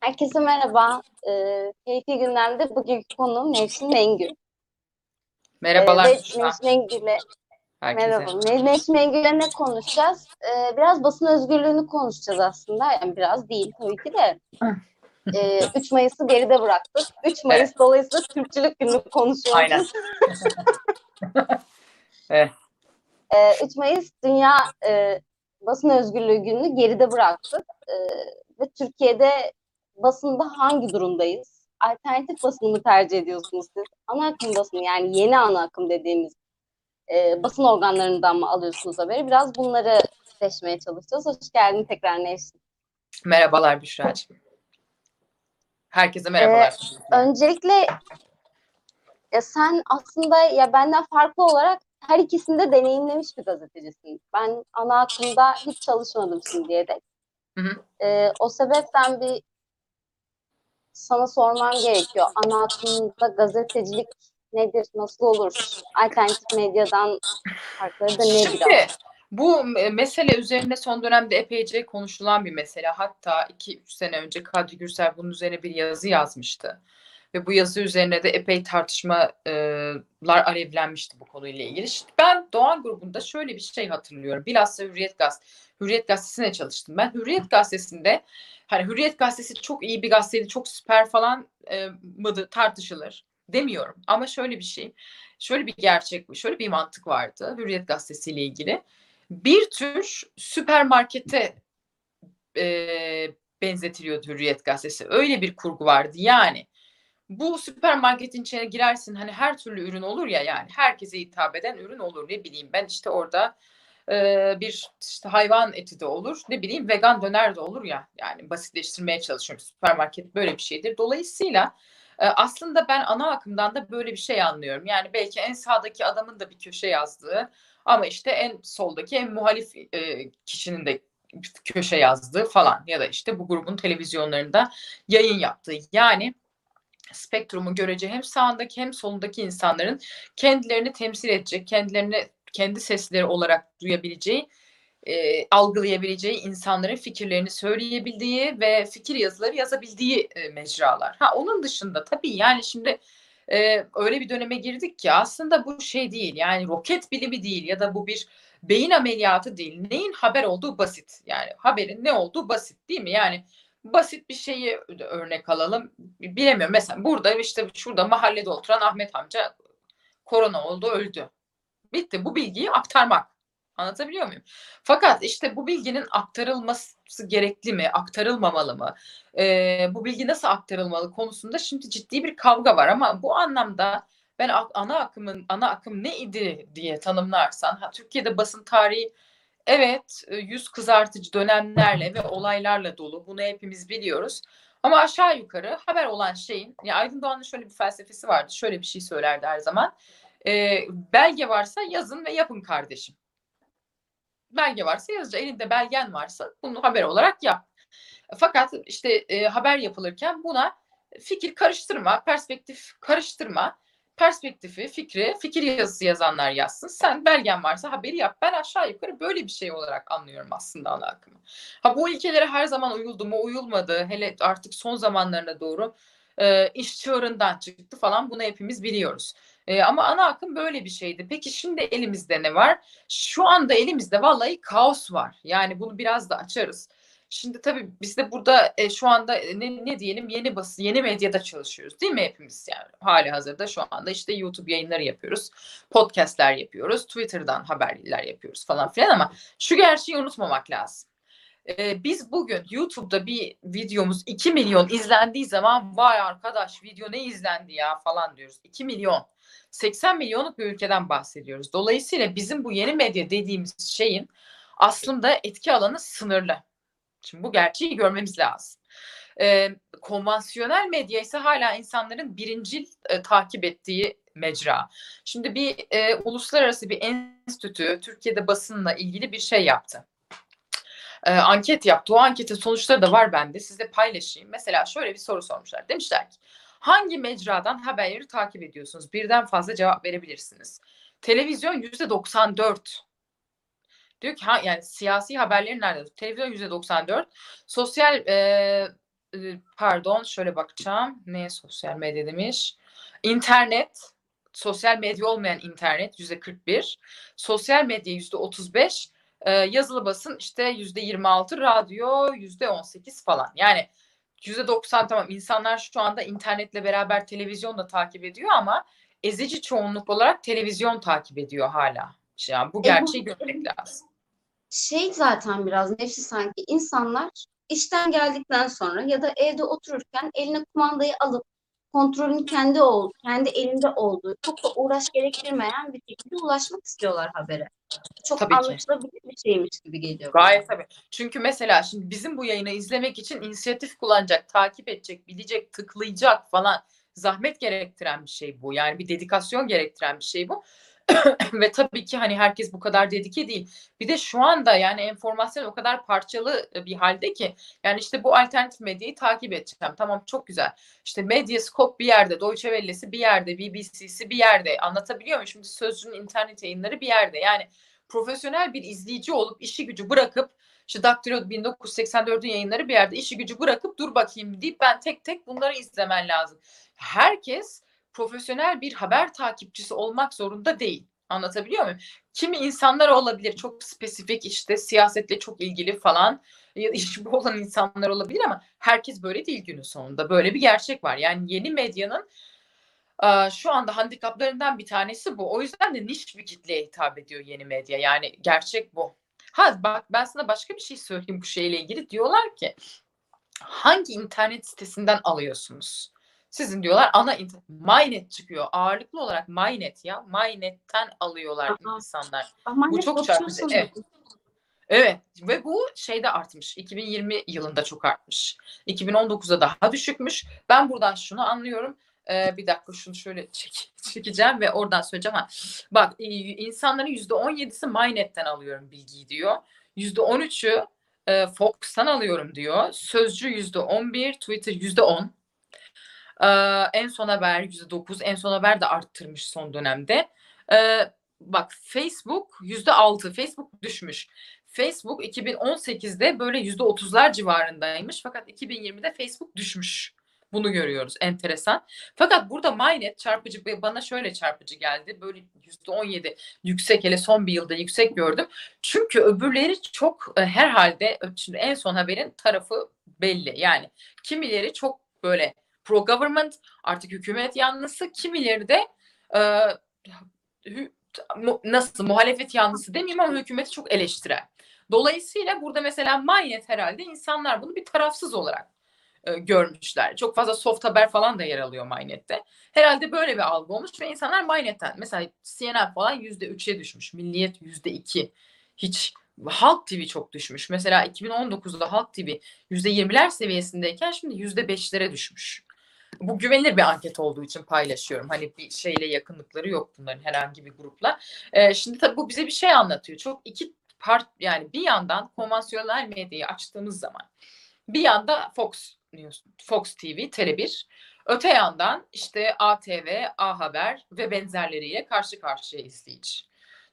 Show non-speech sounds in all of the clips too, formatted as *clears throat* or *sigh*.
Herkese merhaba. Ee, keyifli gündemde bugünkü konuğum Nevşin Mengü. Merhabalar Ee, ve. Nevşin Mengü'yle Herkese. merhaba. Ne- Nevşin Mengü'yle ne konuşacağız? Ee, biraz basın özgürlüğünü konuşacağız aslında. Yani biraz değil tabii ki de. Ee, *laughs* 3 Mayıs'ı geride bıraktık. 3 Mayıs dolayısıyla Türkçülük günü konuşuyoruz. Aynen. *laughs* Evet. Ee, 3 Mayıs Dünya e, Basın Özgürlüğü Günü'nü geride bıraktık. Ee, ve Türkiye'de basında hangi durumdayız? Alternatif basını mı tercih ediyorsunuz siz? Ana akım basını yani yeni ana akım dediğimiz e, basın organlarından mı alıyorsunuz haberi? Biraz bunları seçmeye çalışacağız. Hoş geldin tekrar Nevşin. Merhabalar Büşra'cığım. Herkese merhabalar. Öncelikle ya sen aslında ya benden farklı olarak her ikisini de deneyimlemiş bir gazetecisin. Ben ana akımda hiç çalışmadım şimdiye dek. Hı hı. Ee, o sebepten bir sana sormam gerekiyor. Ana akımda gazetecilik nedir, nasıl olur? Alternatif medyadan farkları da ne biraz? Şimdi bu me- mesele üzerinde son dönemde epeyce konuşulan bir mesele. Hatta 2-3 sene önce Kadri Gürsel bunun üzerine bir yazı yazmıştı. Ve bu yazı üzerine de epey tartışmalar alevlenmişti bu konuyla ilgili. İşte ben Doğan grubunda şöyle bir şey hatırlıyorum. Bilhassa Hürriyet Gazetesi. Hürriyet Gazetesi'ne çalıştım ben. Hürriyet Gazetesi'nde hani Hürriyet Gazetesi çok iyi bir gazeteydi, çok süper falan e, mıydı tartışılır demiyorum. Ama şöyle bir şey, şöyle bir gerçek, şöyle bir mantık vardı Hürriyet Gazetesi ile ilgili. Bir tür süpermarkete e, benzetiliyordu Hürriyet Gazetesi. Öyle bir kurgu vardı. Yani bu süpermarketin içine girersin hani her türlü ürün olur ya yani. Herkese hitap eden ürün olur. Ne bileyim ben işte orada e, bir işte hayvan eti de olur. Ne bileyim vegan döner de olur ya. Yani basitleştirmeye çalışıyorum. Süpermarket böyle bir şeydir. Dolayısıyla e, aslında ben ana akımdan da böyle bir şey anlıyorum. Yani belki en sağdaki adamın da bir köşe yazdığı ama işte en soldaki en muhalif e, kişinin de köşe yazdığı falan ya da işte bu grubun televizyonlarında yayın yaptığı. Yani spektrumu görece hem sağındaki hem solundaki insanların kendilerini temsil edecek, kendilerini kendi sesleri olarak duyabileceği, e, algılayabileceği insanların fikirlerini söyleyebildiği ve fikir yazıları yazabildiği e, mecralar. Ha onun dışında tabii yani şimdi e, öyle bir döneme girdik ki aslında bu şey değil yani roket bilimi değil ya da bu bir beyin ameliyatı değil. Neyin haber olduğu basit. Yani haberin ne olduğu basit değil mi? Yani basit bir şeyi örnek alalım. Bilemiyorum. Mesela burada işte şurada mahallede oturan Ahmet amca korona oldu öldü. Bitti. Bu bilgiyi aktarmak. Anlatabiliyor muyum? Fakat işte bu bilginin aktarılması gerekli mi, aktarılmamalı mı? Ee, bu bilgi nasıl aktarılmalı konusunda şimdi ciddi bir kavga var ama bu anlamda ben ana akımın ana akım ne idi diye tanımlarsan ha, Türkiye'de basın tarihi evet yüz kızartıcı dönemlerle ve olaylarla dolu. Bunu hepimiz biliyoruz. Ama aşağı yukarı haber olan şeyin, ya Aydın Doğan'ın şöyle bir felsefesi vardı. Şöyle bir şey söylerdi her zaman. E, belge varsa yazın ve yapın kardeşim. Belge varsa yazacak. Elinde belgen varsa bunu haber olarak yap. Fakat işte e, haber yapılırken buna fikir karıştırma, perspektif karıştırma perspektifi, fikri, fikir yazısı yazanlar yazsın. Sen belgen varsa haberi yap. Ben aşağı yukarı böyle bir şey olarak anlıyorum aslında ana akımı. Ha bu ilkelere her zaman uyuldu mu uyulmadı. Hele artık son zamanlarına doğru e, iş çığırından çıktı falan bunu hepimiz biliyoruz. E, ama ana akım böyle bir şeydi. Peki şimdi elimizde ne var? Şu anda elimizde vallahi kaos var. Yani bunu biraz da açarız. Şimdi tabii biz de burada e, şu anda ne, ne diyelim yeni basın, yeni medyada çalışıyoruz değil mi hepimiz yani hali hazırda şu anda işte YouTube yayınları yapıyoruz, podcastler yapıyoruz, Twitter'dan haberler yapıyoruz falan filan ama şu gerçeği unutmamak lazım. Ee, biz bugün YouTube'da bir videomuz 2 milyon izlendiği zaman vay arkadaş video ne izlendi ya falan diyoruz. 2 milyon. 80 milyonluk bir ülkeden bahsediyoruz. Dolayısıyla bizim bu yeni medya dediğimiz şeyin aslında etki alanı sınırlı. Şimdi bu gerçeği görmemiz lazım. Ee, konvansiyonel medya ise hala insanların birincil e, takip ettiği mecra. Şimdi bir e, uluslararası bir enstitü Türkiye'de basınla ilgili bir şey yaptı. E, anket yaptı. O anketin sonuçları da var bende. Sizle paylaşayım. Mesela şöyle bir soru sormuşlar. Demişler ki hangi mecradan haberleri takip ediyorsunuz? Birden fazla cevap verebilirsiniz. Televizyon yüzde 94. Diyor ki ha, yani siyasi haberlerin nerede? Televizyon yüzde 94. Sosyal e, e, pardon şöyle bakacağım. Ne sosyal medya demiş? İnternet, sosyal medya olmayan internet yüzde 41. Sosyal medya yüzde 35. E, yazılı basın işte yüzde 26. Radyo yüzde 18 falan. Yani yüzde 90 tamam insanlar şu anda internetle beraber televizyon da takip ediyor ama ezici çoğunluk olarak televizyon takip ediyor hala. Yani bu gerçeği görmek lazım. Şey zaten biraz nefsi sanki insanlar işten geldikten sonra ya da evde otururken eline kumandayı alıp kontrolün kendi ol, kendi elinde olduğu, çok da uğraş gerektirmeyen bir şekilde ulaşmak istiyorlar habere. Çok Tabii ki. anlaşılabilir bir şeymiş gibi geliyor. bana. Gayet tabii. Çünkü mesela şimdi bizim bu yayını izlemek için inisiyatif kullanacak, takip edecek, bilecek, tıklayacak falan zahmet gerektiren bir şey bu. Yani bir dedikasyon gerektiren bir şey bu. *coughs* Ve tabii ki hani herkes bu kadar dedike değil. Bir de şu anda yani enformasyon o kadar parçalı bir halde ki yani işte bu alternatif medyayı takip edeceğim. Tamam çok güzel. İşte Medyascope bir yerde, Deutsche Welle'si bir yerde, BBC'si bir yerde. Anlatabiliyor muyum? Şimdi Sözcü'nün internet yayınları bir yerde. Yani profesyonel bir izleyici olup işi gücü bırakıp işte Daktilo 1984'ün yayınları bir yerde işi gücü bırakıp dur bakayım deyip ben tek tek bunları izlemen lazım. Herkes profesyonel bir haber takipçisi olmak zorunda değil. Anlatabiliyor muyum? Kimi insanlar olabilir çok spesifik işte siyasetle çok ilgili falan ya işi bu olan insanlar olabilir ama herkes böyle değil günün sonunda. Böyle bir gerçek var. Yani yeni medyanın şu anda handikaplarından bir tanesi bu. O yüzden de niş bir kitleye hitap ediyor yeni medya. Yani gerçek bu. Ha bak ben sana başka bir şey söyleyeyim bu şeyle ilgili. Diyorlar ki hangi internet sitesinden alıyorsunuz? Sizin diyorlar ana internet. MyNet çıkıyor. Ağırlıklı olarak MyNet ya. MyNet'ten alıyorlar Aha. insanlar. Ama Bu çok çarpıcı, evet. Evet ve bu şeyde artmış. 2020 yılında çok artmış. 2019'da daha düşükmüş. Ben buradan şunu anlıyorum. Ee, bir dakika şunu şöyle çek, çekeceğim ve oradan söyleyeceğim. Ha. Bak e, insanların %17'si MyNet'ten alıyorum bilgiyi diyor. %13'ü e, Fox'tan alıyorum diyor. Sözcü %11, Twitter %10. Ee, en son haber %9, en son haber de arttırmış son dönemde. Ee, bak Facebook %6, Facebook düşmüş. Facebook 2018'de böyle %30'lar civarındaymış fakat 2020'de Facebook düşmüş. Bunu görüyoruz. Enteresan. Fakat burada MyNet çarpıcı bana şöyle çarpıcı geldi. Böyle %17 yüksek hele son bir yılda yüksek gördüm. Çünkü öbürleri çok e, herhalde şimdi en son haberin tarafı belli. Yani kimileri çok böyle pro government artık hükümet yanlısı kimileri de e, nasıl muhalefet yanlısı demeyeyim ama hükümeti çok eleştiren. Dolayısıyla burada mesela MyNet herhalde insanlar bunu bir tarafsız olarak e, görmüşler. Çok fazla soft haber falan da yer alıyor MyNet'te. Herhalde böyle bir algı olmuş ve insanlar MyNet'ten mesela CNN falan %3'e düşmüş. Milliyet %2. Hiç Halk TV çok düşmüş. Mesela 2019'da Halk TV %20'ler seviyesindeyken şimdi %5'lere düşmüş. Bu güvenilir bir anket olduğu için paylaşıyorum. Hani bir şeyle yakınlıkları yok bunların herhangi bir grupla. Ee, şimdi tabii bu bize bir şey anlatıyor. Çok iki part yani bir yandan konvansiyonel medyayı açtığımız zaman bir yanda Fox News, Fox TV, Tele1. Öte yandan işte ATV, A Haber ve benzerleriyle karşı karşıya izleyici.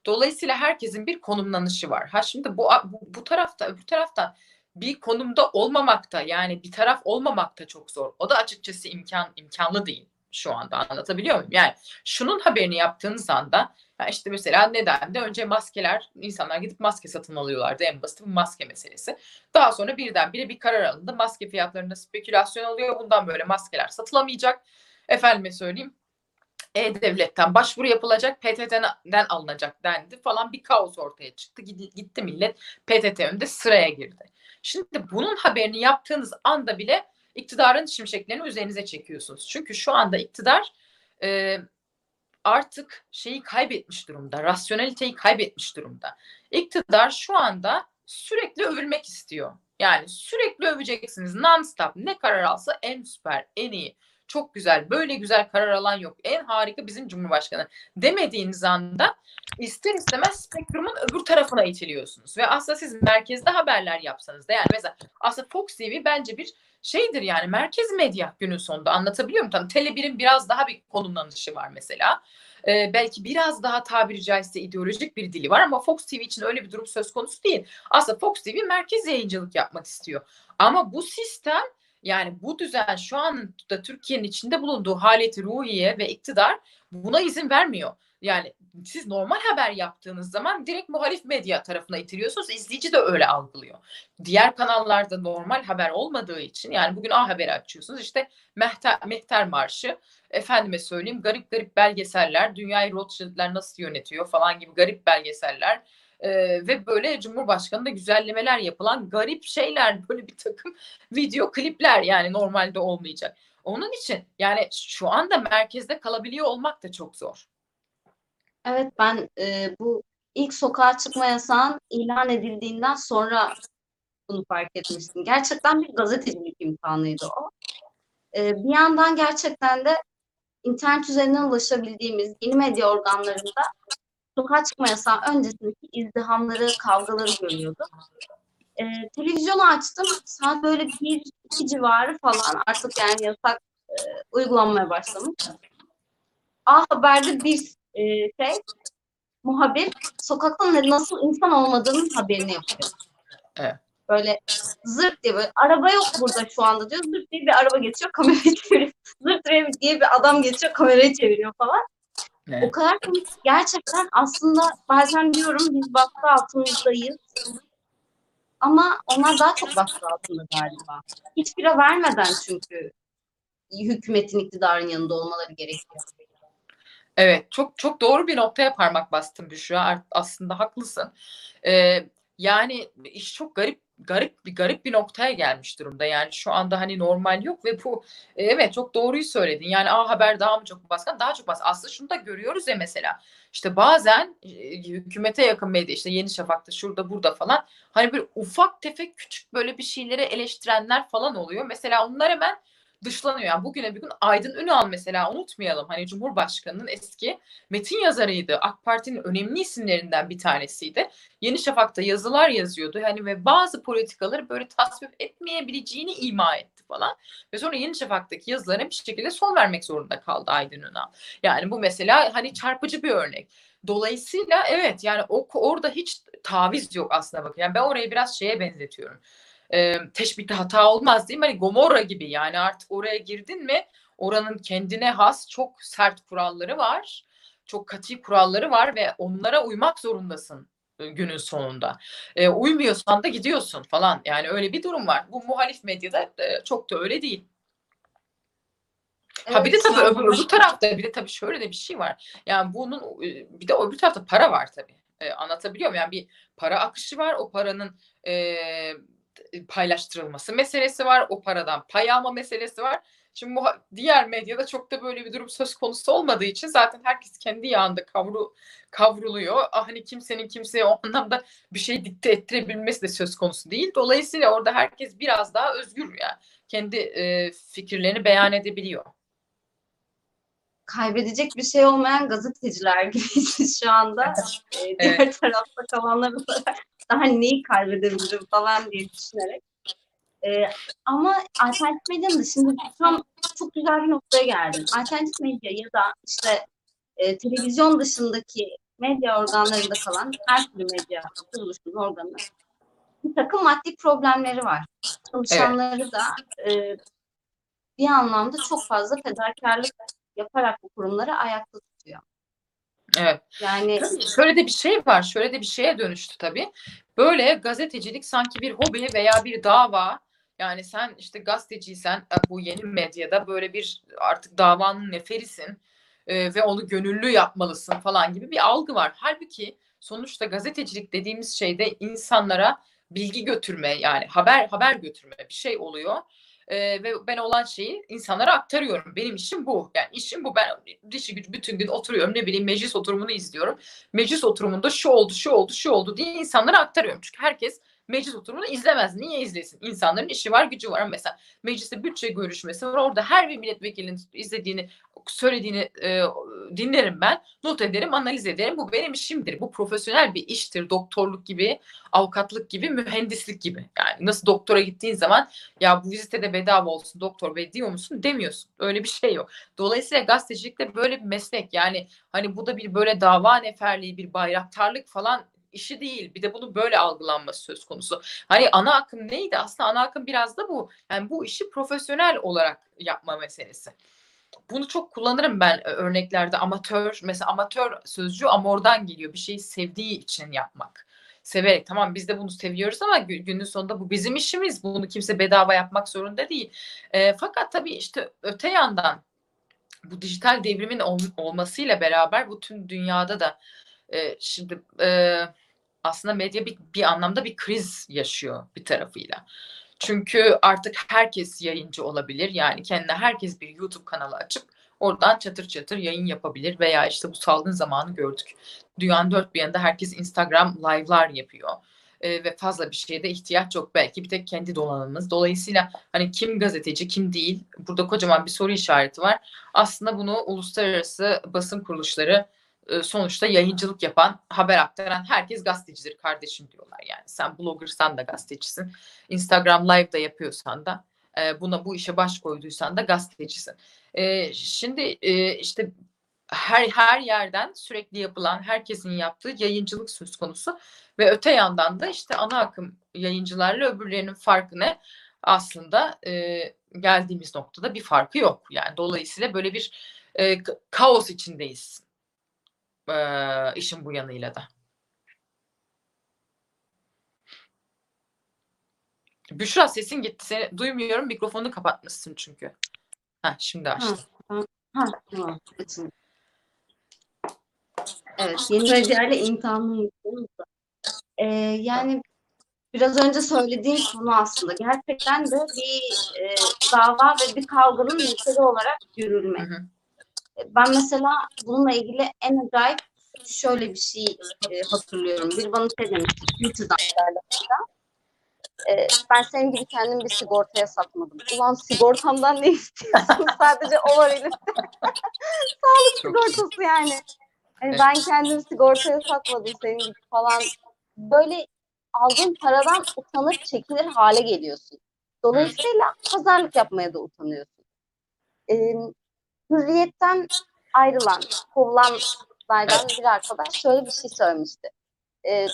Dolayısıyla herkesin bir konumlanışı var. Ha şimdi bu bu, bu tarafta öbür taraftan bir konumda olmamakta yani bir taraf olmamakta çok zor. O da açıkçası imkan imkanlı değil şu anda anlatabiliyor muyum? Yani şunun haberini yaptığınız anda işte mesela neden de önce maskeler insanlar gidip maske satın alıyorlardı en basit maske meselesi. Daha sonra birdenbire bir karar alındı. Maske fiyatlarında spekülasyon oluyor. Bundan böyle maskeler satılamayacak. Efendime söyleyeyim e-Devlet'ten başvuru yapılacak, PTT'den alınacak dendi falan bir kaos ortaya çıktı. Gitti millet PTT önünde sıraya girdi. Şimdi bunun haberini yaptığınız anda bile iktidarın şimşeklerini üzerinize çekiyorsunuz. Çünkü şu anda iktidar e, artık şeyi kaybetmiş durumda, rasyoneliteyi kaybetmiş durumda. İktidar şu anda sürekli övülmek istiyor. Yani sürekli öveceksiniz non-stop. Ne karar alsa en süper, en iyi çok güzel. Böyle güzel karar alan yok. En harika bizim Cumhurbaşkanı demediğiniz anda ister istemez spektrumun öbür tarafına itiliyorsunuz. Ve aslında siz merkezde haberler yapsanız da yani mesela aslında Fox TV bence bir şeydir yani merkez medya günün sonunda anlatabiliyor muyum? Tamam Tele1'in biraz daha bir konumlanışı var mesela. Ee, belki biraz daha tabiri caizse ideolojik bir dili var ama Fox TV için öyle bir durum söz konusu değil. Aslında Fox TV merkez yayıncılık yapmak istiyor. Ama bu sistem yani bu düzen şu anda Türkiye'nin içinde bulunduğu haleti ruhiye ve iktidar buna izin vermiyor. Yani siz normal haber yaptığınız zaman direkt muhalif medya tarafına itiliyorsunuz. İzleyici de öyle algılıyor. Diğer kanallarda normal haber olmadığı için yani bugün A Haber'i açıyorsunuz işte Mehter, Mehter Marşı efendime söyleyeyim garip garip belgeseller dünyayı Rothschild'ler nasıl yönetiyor falan gibi garip belgeseller ee, ve böyle Cumhurbaşkanı'nda güzellemeler yapılan garip şeyler böyle bir takım *laughs* video klipler yani normalde olmayacak. Onun için yani şu anda merkezde kalabiliyor olmak da çok zor. Evet ben e, bu ilk sokağa çıkma yasağın ilan edildiğinden sonra bunu fark etmiştim. Gerçekten bir gazetecilik imkanıydı o. E, bir yandan gerçekten de internet üzerinden ulaşabildiğimiz yeni medya organlarında sokağa çıkma yasağı öncesindeki izdihamları, kavgaları görüyorduk. E, televizyonu açtım, saat böyle bir, iki civarı falan artık yani yasak e, uygulanmaya başlamış. A Haber'de bir e, şey, muhabir sokakta nasıl insan olmadığının haberini yapıyor. Evet. Böyle zırt diye böyle araba yok burada şu anda diyor. Zırt diye bir araba geçiyor kamerayı *laughs* çeviriyor. Zırt diye bir adam geçiyor kamerayı çeviriyor falan. Evet. O kadar komik. Gerçekten aslında bazen diyorum biz baskı altındayız. Ama onlar daha çok baskı altında galiba. Hiç bira vermeden çünkü hükümetin iktidarın yanında olmaları gerekiyor. Evet çok çok doğru bir noktaya parmak bastın Büşra. Aslında haklısın. Ee, yani iş çok garip garip bir garip bir noktaya gelmiş durumda. Yani şu anda hani normal yok ve bu e, evet çok doğruyu söyledin. Yani A Haber daha mı çok baskın? Daha çok baskın. Aslında şunu da görüyoruz ya mesela. İşte bazen e, hükümete yakın medya işte Yeni Şafak'ta şurada burada falan hani bir ufak tefek küçük böyle bir şeyleri eleştirenler falan oluyor. Mesela onlar hemen dışlanıyor. Yani bugüne bir gün Aydın Ünal mesela unutmayalım. Hani Cumhurbaşkanı'nın eski metin yazarıydı. AK Parti'nin önemli isimlerinden bir tanesiydi. Yeni Şafak'ta yazılar yazıyordu. Hani ve bazı politikaları böyle tasvip etmeyebileceğini ima etti falan. Ve sonra Yeni Şafak'taki yazılarına bir şekilde son vermek zorunda kaldı Aydın Ünal. Yani bu mesela hani çarpıcı bir örnek. Dolayısıyla evet yani o orada hiç taviz yok aslında bakın. Yani ben orayı biraz şeye benzetiyorum e, teşbihte hata olmaz değil mi? Hani Gomorra gibi yani artık oraya girdin mi oranın kendine has çok sert kuralları var. Çok katı kuralları var ve onlara uymak zorundasın günün sonunda. E, uymuyorsan da gidiyorsun falan. Yani öyle bir durum var. Bu muhalif medyada e, çok da öyle değil. Evet, ha bir de tabii öbür, öbür tarafta bir de tabii şöyle de bir şey var. Yani bunun bir de öbür tarafta para var tabii. E, anlatabiliyor muyum? Yani bir para akışı var. O paranın e, paylaştırılması meselesi var. O paradan pay alma meselesi var. Şimdi diğer medyada çok da böyle bir durum söz konusu olmadığı için zaten herkes kendi yağında kavru kavruluyor. Ah, hani kimsenin kimseye o anlamda bir şey dikte ettirebilmesi de söz konusu değil. Dolayısıyla orada herkes biraz daha özgür yani kendi e, fikirlerini beyan edebiliyor. Kaybedecek bir şey olmayan gazeteciler gibiyiz şu anda. Evet. Diğer evet. tarafta kalanlar daha neyi kaybedebilirim falan diye düşünerek. Ee, ama alternatif medyanın dışında tam çok güzel bir noktaya geldin. Alternatif medya ya da işte e, televizyon dışındaki medya organlarında kalan her türlü medya kuruluşunun organı bir takım maddi problemleri var. Çalışanları evet. da e, bir anlamda çok fazla fedakarlık yaparak bu kurumları ayakta tutuyor. Evet. Yani şöyle de bir şey var. Şöyle de bir şeye dönüştü tabii. Böyle gazetecilik sanki bir hobi veya bir dava. Yani sen işte gazeteciysen e, bu yeni medyada böyle bir artık davanın neferisin e, ve onu gönüllü yapmalısın falan gibi bir algı var. Halbuki sonuçta gazetecilik dediğimiz şeyde insanlara bilgi götürme yani haber haber götürme bir şey oluyor e, ve ben olan şeyi insanlara aktarıyorum. Benim işim bu. Yani işim bu. Ben dişi güç bütün gün oturuyorum. Ne bileyim meclis oturumunu izliyorum. Meclis oturumunda şu oldu, şu oldu, şu oldu diye insanlara aktarıyorum. Çünkü herkes meclis oturumunu izlemez. Niye izlesin? İnsanların işi var, gücü var. Mesela mecliste bütçe görüşmesi var. Orada her bir milletvekilinin izlediğini, söylediğini e, dinlerim ben. Not ederim, analiz ederim. Bu benim işimdir. Bu profesyonel bir iştir. Doktorluk gibi, avukatlık gibi, mühendislik gibi. Yani nasıl doktora gittiğin zaman ya bu vizite bedava olsun doktor bey diyor musun? Demiyorsun. Öyle bir şey yok. Dolayısıyla gazetecilik de böyle bir meslek. Yani hani bu da bir böyle dava neferliği, bir bayraktarlık falan işi değil. Bir de bunu böyle algılanması söz konusu. Hani ana akım neydi? Aslında ana akım biraz da bu. Yani bu işi profesyonel olarak yapma meselesi. Bunu çok kullanırım ben e, örneklerde. Amatör, mesela amatör sözcüğü amordan geliyor. Bir şeyi sevdiği için yapmak. Severek tamam biz de bunu seviyoruz ama günün sonunda bu bizim işimiz. Bunu kimse bedava yapmak zorunda değil. E, fakat tabii işte öte yandan bu dijital devrimin ol, olmasıyla beraber bu tüm dünyada da e, şimdi e, aslında medya bir, bir anlamda bir kriz yaşıyor bir tarafıyla. Çünkü artık herkes yayıncı olabilir. Yani kendine herkes bir YouTube kanalı açıp oradan çatır çatır yayın yapabilir veya işte bu salgın zamanı gördük. Dünyanın dört bir yanında herkes Instagram live'lar yapıyor. Ee, ve fazla bir şeye de ihtiyaç yok. Belki bir tek kendi dolanımız. Dolayısıyla hani kim gazeteci kim değil burada kocaman bir soru işareti var. Aslında bunu uluslararası basın kuruluşları sonuçta yayıncılık yapan, haber aktaran herkes gazetecidir kardeşim diyorlar. Yani sen bloggersan da gazetecisin. Instagram live da yapıyorsan da e, buna bu işe baş koyduysan da gazetecisin. E, şimdi işte her her yerden sürekli yapılan herkesin yaptığı yayıncılık söz konusu ve öte yandan da işte ana akım yayıncılarla öbürlerinin farkı ne? Aslında geldiğimiz noktada bir farkı yok. Yani dolayısıyla böyle bir kaos içindeyiz e, işin bu yanıyla da. Büşra sesin gitti. Seni duymuyorum. Mikrofonunu kapatmışsın çünkü. Ha şimdi açtım. Ha, ha, tamam. Açın. Evet, yeni medyayla imtihanlı ee, yani biraz önce söylediğim konu aslında gerçekten de bir e, dava ve bir kavganın ülkede olarak yürülme. Hı hı. Ben mesela bununla ilgili en acayip şöyle bir şey e, hatırlıyorum. Bir bana şey demişti Twitter'dan. E, ben senin gibi kendim bir sigortaya satmadım. Ulan sigortamdan ne istiyorsun? *laughs* Sadece o var elimde. *laughs* Sağlık sigortası yani. yani ben kendimi sigortaya satmadım senin gibi falan. Böyle aldığın paradan utanır çekilir hale geliyorsun. Dolayısıyla pazarlık yapmaya da utanıyorsun. E, hürriyetten ayrılan, kovulanlardan bir arkadaş şöyle bir şey söylemişti. Ee,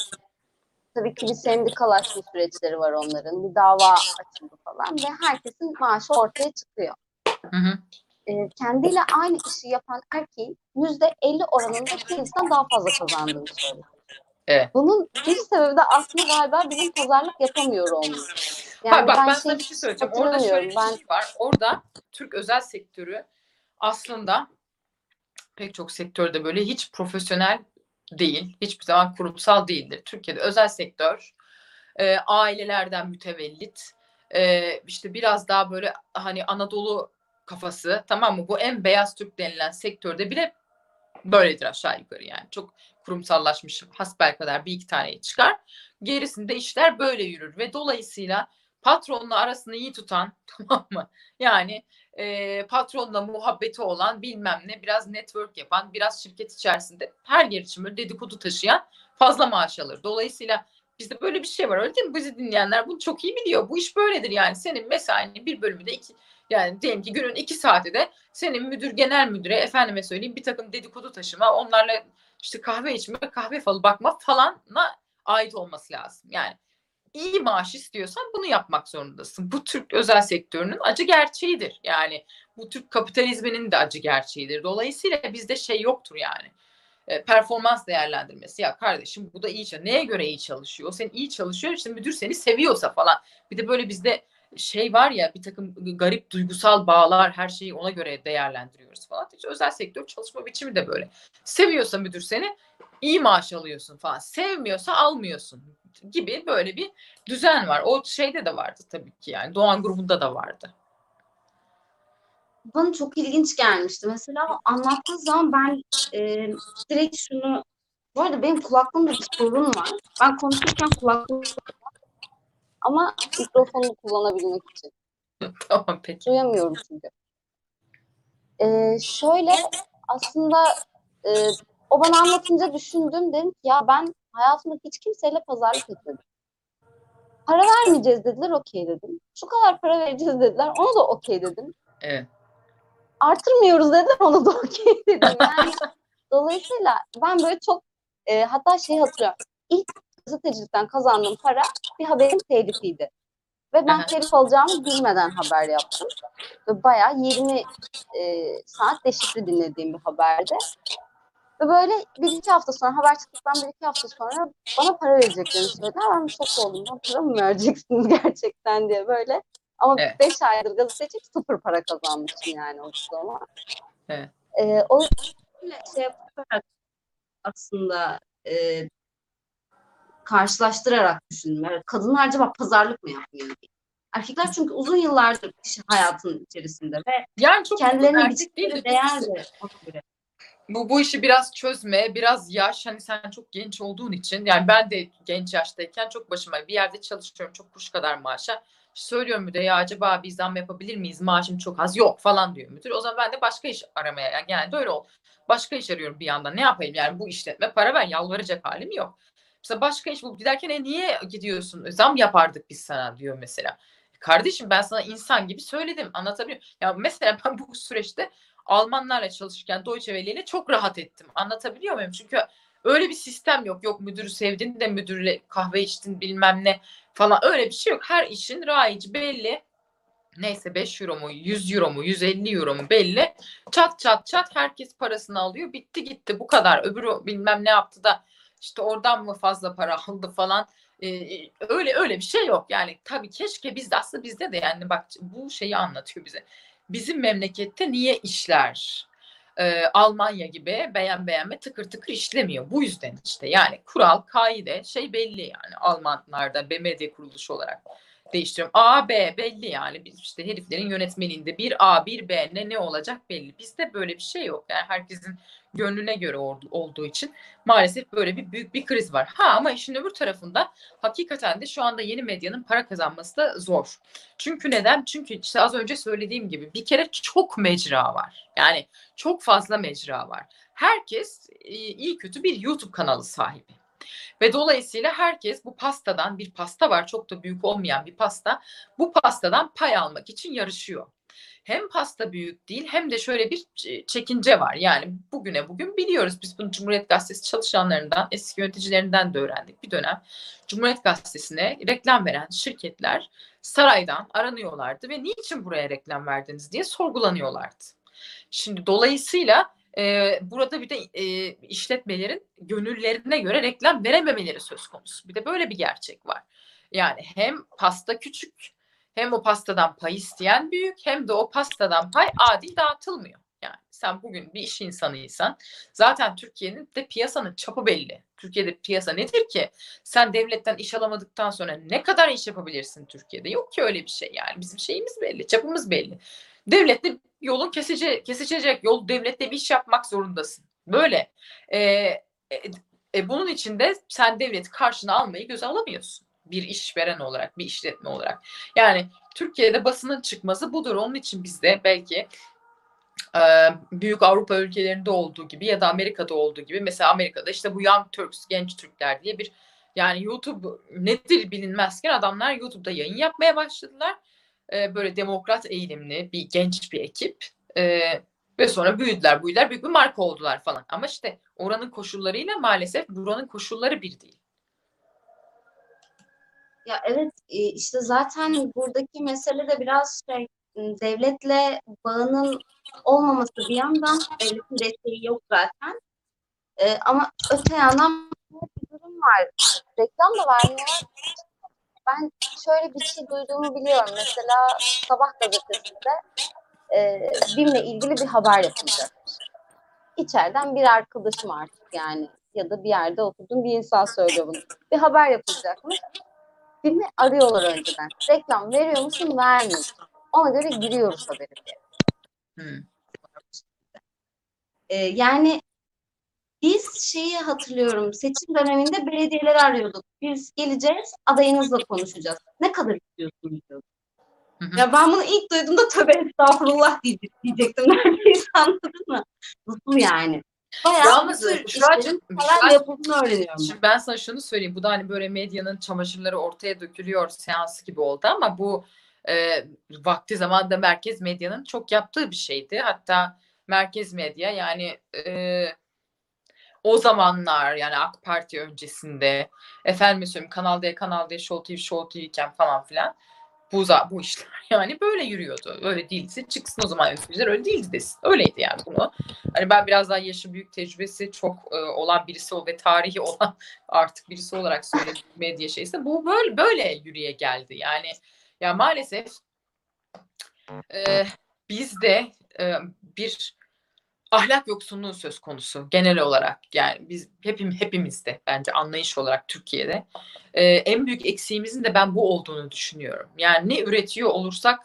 tabii ki bir sendikalaşma süreçleri var onların. Bir dava açıldı falan ve herkesin maaşı ortaya çıkıyor. Hı hı. Ee, kendiyle aynı işi yapan erkeğin yüzde elli oranında kendisinden daha fazla kazandığını söyledi. Evet. Bunun bir sebebi de aslında galiba bizim pazarlık yapamıyor olmamız. Yani ha, bak ben, ben şey sana bir şey söyleyeceğim. Orada şöyle bir ben... şey var. Orada Türk özel sektörü aslında pek çok sektörde böyle hiç profesyonel değil. Hiçbir zaman kurumsal değildir. Türkiye'de özel sektör e, ailelerden mütevellit e, işte biraz daha böyle hani Anadolu kafası tamam mı? Bu en beyaz Türk denilen sektörde bile böyledir aşağı yukarı yani. Çok kurumsallaşmış hasbel kadar bir iki tane çıkar. Gerisinde işler böyle yürür ve dolayısıyla patronla arasını iyi tutan *laughs* tamam mı? Yani e, patronla muhabbeti olan bilmem ne biraz network yapan biraz şirket içerisinde her böyle dedikodu taşıyan fazla maaş alır. Dolayısıyla bizde böyle bir şey var öyle değil mi? Bizi dinleyenler bunu çok iyi biliyor. Bu iş böyledir yani. Senin mesainin bir bölümü de iki yani diyelim ki günün iki saati de senin müdür genel müdüre efendime söyleyeyim bir takım dedikodu taşıma onlarla işte kahve içme kahve falı bakma falanla ait olması lazım. Yani iyi maaş istiyorsan bunu yapmak zorundasın. Bu Türk özel sektörünün acı gerçeğidir. Yani bu Türk kapitalizminin de acı gerçeğidir. Dolayısıyla bizde şey yoktur yani. E, performans değerlendirmesi. Ya kardeşim bu da iyi çalışıyor. Neye göre iyi çalışıyor? O senin iyi çalışıyor. İşte müdür seni seviyorsa falan. Bir de böyle bizde şey var ya bir takım garip duygusal bağlar her şeyi ona göre değerlendiriyoruz falan. Hiç özel sektör çalışma biçimi de böyle. Seviyorsa müdür seni iyi maaş alıyorsun falan. Sevmiyorsa almıyorsun gibi böyle bir düzen var. O şeyde de vardı tabii ki yani Doğan grubunda da vardı. Bana çok ilginç gelmişti. Mesela anlattığı zaman ben e, direkt şunu bu arada benim kulaklığımda bir sorun var. Ben konuşurken kulaklığım *laughs* Ama mikrofonu kullanabilmek için. *laughs* tamam peki. Duyamıyorum çünkü. Ee, şöyle aslında e, o bana anlatınca düşündüm. Dedim ki ya ben hayatımda hiç kimseyle pazarlık etmedim. Para vermeyeceğiz dediler okey dedim. Şu kadar para vereceğiz dediler ona da okey dedim. Evet. Artırmıyoruz dediler ona da okey dedim. Yani dolayısıyla ben böyle çok e, hatta şey hatırlıyorum. İlk gazetecilikten kazandığım para bir haberin telifiydi. Ve ben telif alacağımı bilmeden haber yaptım. Ve bayağı 20 e, saat deşifre dinlediğim bir haberdi. Ve böyle bir iki hafta sonra haber çıktıktan bir iki hafta sonra bana para vereceklerini söylediler. Ben şok oldum. Ben para mı vereceksiniz *laughs* gerçekten diye böyle. Ama Evet. 5 aydır gazetecilik sıfır para kazanmışım yani o zaman. Evet. E, o şey yaparak aslında e, karşılaştırarak düşündüm. Yani kadınlar acaba pazarlık mı yapmıyor diye. Erkekler çünkü uzun yıllardır iş hayatının içerisinde ve Yani çok kendilerine erkek değil de değer de. Bu, bu işi biraz çözme, biraz yaş. Hani sen çok genç olduğun için yani ben de genç yaştayken çok başıma bir yerde çalışıyorum çok kuş kadar maaşa. Söylüyorum müdüre ya acaba bir zam yapabilir miyiz? Maaşım çok az. Yok falan diyor müdür. O zaman ben de başka iş aramaya yani genelde öyle ol. Başka iş arıyorum bir yandan. Ne yapayım yani bu işletme para ver yalvaracak halim yok. Mesela başka iş bulup giderken e niye gidiyorsun? E, Zam yapardık biz sana diyor mesela. Kardeşim ben sana insan gibi söyledim. Anlatabiliyor? Ya mesela *laughs* ben bu süreçte Almanlarla çalışırken Deutsche Welle ile çok rahat ettim. Anlatabiliyor muyum? Çünkü öyle bir sistem yok. Yok müdürü sevdin de müdürle kahve içtin bilmem ne falan. Öyle bir şey yok. Her işin raici belli. Neyse 5 euro mu 100 euro mu 150 euro mu belli. Çat çat çat herkes parasını alıyor. Bitti gitti bu kadar. Öbürü bilmem ne yaptı da işte oradan mı fazla para *laughs* aldı falan. Ee, öyle öyle bir şey yok. Yani tabii keşke bizde aslında bizde de yani bak bu şeyi anlatıyor bize. Bizim memlekette niye işler e, Almanya gibi beğen beğenme tıkır tıkır işlemiyor. Bu yüzden işte yani kural, kaide şey belli yani Almanlarda BMD kuruluşu olarak değiştiriyorum. A, B belli yani biz işte heriflerin yönetmeninde bir A, bir B ne ne olacak belli. Bizde böyle bir şey yok. Yani herkesin gönlüne göre oldu- olduğu için maalesef böyle bir büyük bir kriz var. Ha ama işin öbür tarafında hakikaten de şu anda yeni medyanın para kazanması da zor. Çünkü neden? Çünkü işte az önce söylediğim gibi bir kere çok mecra var. Yani çok fazla mecra var. Herkes e, iyi kötü bir YouTube kanalı sahibi. Ve dolayısıyla herkes bu pastadan bir pasta var çok da büyük olmayan bir pasta. Bu pastadan pay almak için yarışıyor. Hem pasta büyük değil hem de şöyle bir çekince var. Yani bugüne bugün biliyoruz biz bunu Cumhuriyet Gazetesi çalışanlarından, eski yöneticilerinden de öğrendik bir dönem. Cumhuriyet Gazetesi'ne reklam veren şirketler saraydan aranıyorlardı ve niçin buraya reklam verdiniz diye sorgulanıyorlardı. Şimdi dolayısıyla burada bir de e, işletmelerin gönüllerine göre reklam verememeleri söz konusu. Bir de böyle bir gerçek var. Yani hem pasta küçük hem o pastadan pay isteyen büyük hem de o pastadan pay adil dağıtılmıyor. Yani sen bugün bir iş insanıysan zaten Türkiye'nin de piyasanın çapı belli. Türkiye'de piyasa nedir ki? Sen devletten iş alamadıktan sonra ne kadar iş yapabilirsin Türkiye'de? Yok ki öyle bir şey yani. Bizim şeyimiz belli, çapımız belli. Devlette yolun kesece, kesişecek. Yol devlette bir iş yapmak zorundasın. Böyle. Ee, e, e, bunun için de sen devleti karşına almayı göze alamıyorsun. Bir işveren olarak, bir işletme olarak. Yani Türkiye'de basının çıkması budur. Onun için bizde belki e, büyük Avrupa ülkelerinde olduğu gibi ya da Amerika'da olduğu gibi mesela Amerika'da işte bu Young Turks, genç Türkler diye bir yani YouTube nedir bilinmezken adamlar YouTube'da yayın yapmaya başladılar. E, böyle demokrat eğilimli bir genç bir ekip. E, ve sonra büyüdüler, büyüdüler, büyük bir marka oldular falan. Ama işte oranın koşullarıyla maalesef buranın koşulları bir değil. Ya evet e, işte zaten buradaki mesele de biraz şey devletle bağının olmaması bir yandan devletin desteği yok zaten. E, ama öte yandan bir durum var. Reklam da vermiyor. Ben şöyle bir şey duyduğumu biliyorum. Mesela Sabah gazetesinde e, BİM'le ilgili bir haber yapılacakmış. İçeriden bir arkadaşım artık yani ya da bir yerde okuduğum bir insan söylüyor bunu. Bir haber yapılacakmış. BİM'i arıyorlar önceden. Reklam veriyor musun, vermiyor musun? Ona göre giriyoruz haberi diye. Hmm. Ee, yani Biz şeyi hatırlıyorum. Seçim döneminde belediyeleri arıyorduk. Biz geleceğiz, adayınızla konuşacağız. Ne kadar istiyorsunuz. Hı hı. Ya ben bunu ilk duyduğumda tövbe estağfurullah diye- diyecektim neredeyse anladın mı? Nasıl yani? Bayağı Yalnız tür Büşra'cığım, yapıldığını öğreniyorum. Şimdi ben sana şunu söyleyeyim. Bu da hani böyle medyanın çamaşırları ortaya dökülüyor seansı gibi oldu ama bu e, vakti zamanında merkez medyanın çok yaptığı bir şeydi. Hatta merkez medya yani e, o zamanlar yani AK Parti öncesinde efendim söyleyeyim Kanal D, Kanal D, Show TV, Show TV iken falan filan bu, bu işler *laughs* yani böyle yürüyordu. Öyle değilse çıksın o zaman yöneticiler öyle değildi desin. Öyleydi yani bunu. Hani ben biraz daha yaşı büyük tecrübesi çok e, olan birisi ol ve tarihi *laughs* olan artık birisi olarak söylediğim medya şeyse bu böyle böyle yürüye geldi. Yani ya maalesef e, bizde e, bir ahlak yoksunluğu söz konusu genel olarak. Yani biz hepim hepimizde bence anlayış olarak Türkiye'de e, en büyük eksiğimizin de ben bu olduğunu düşünüyorum. Yani ne üretiyor olursak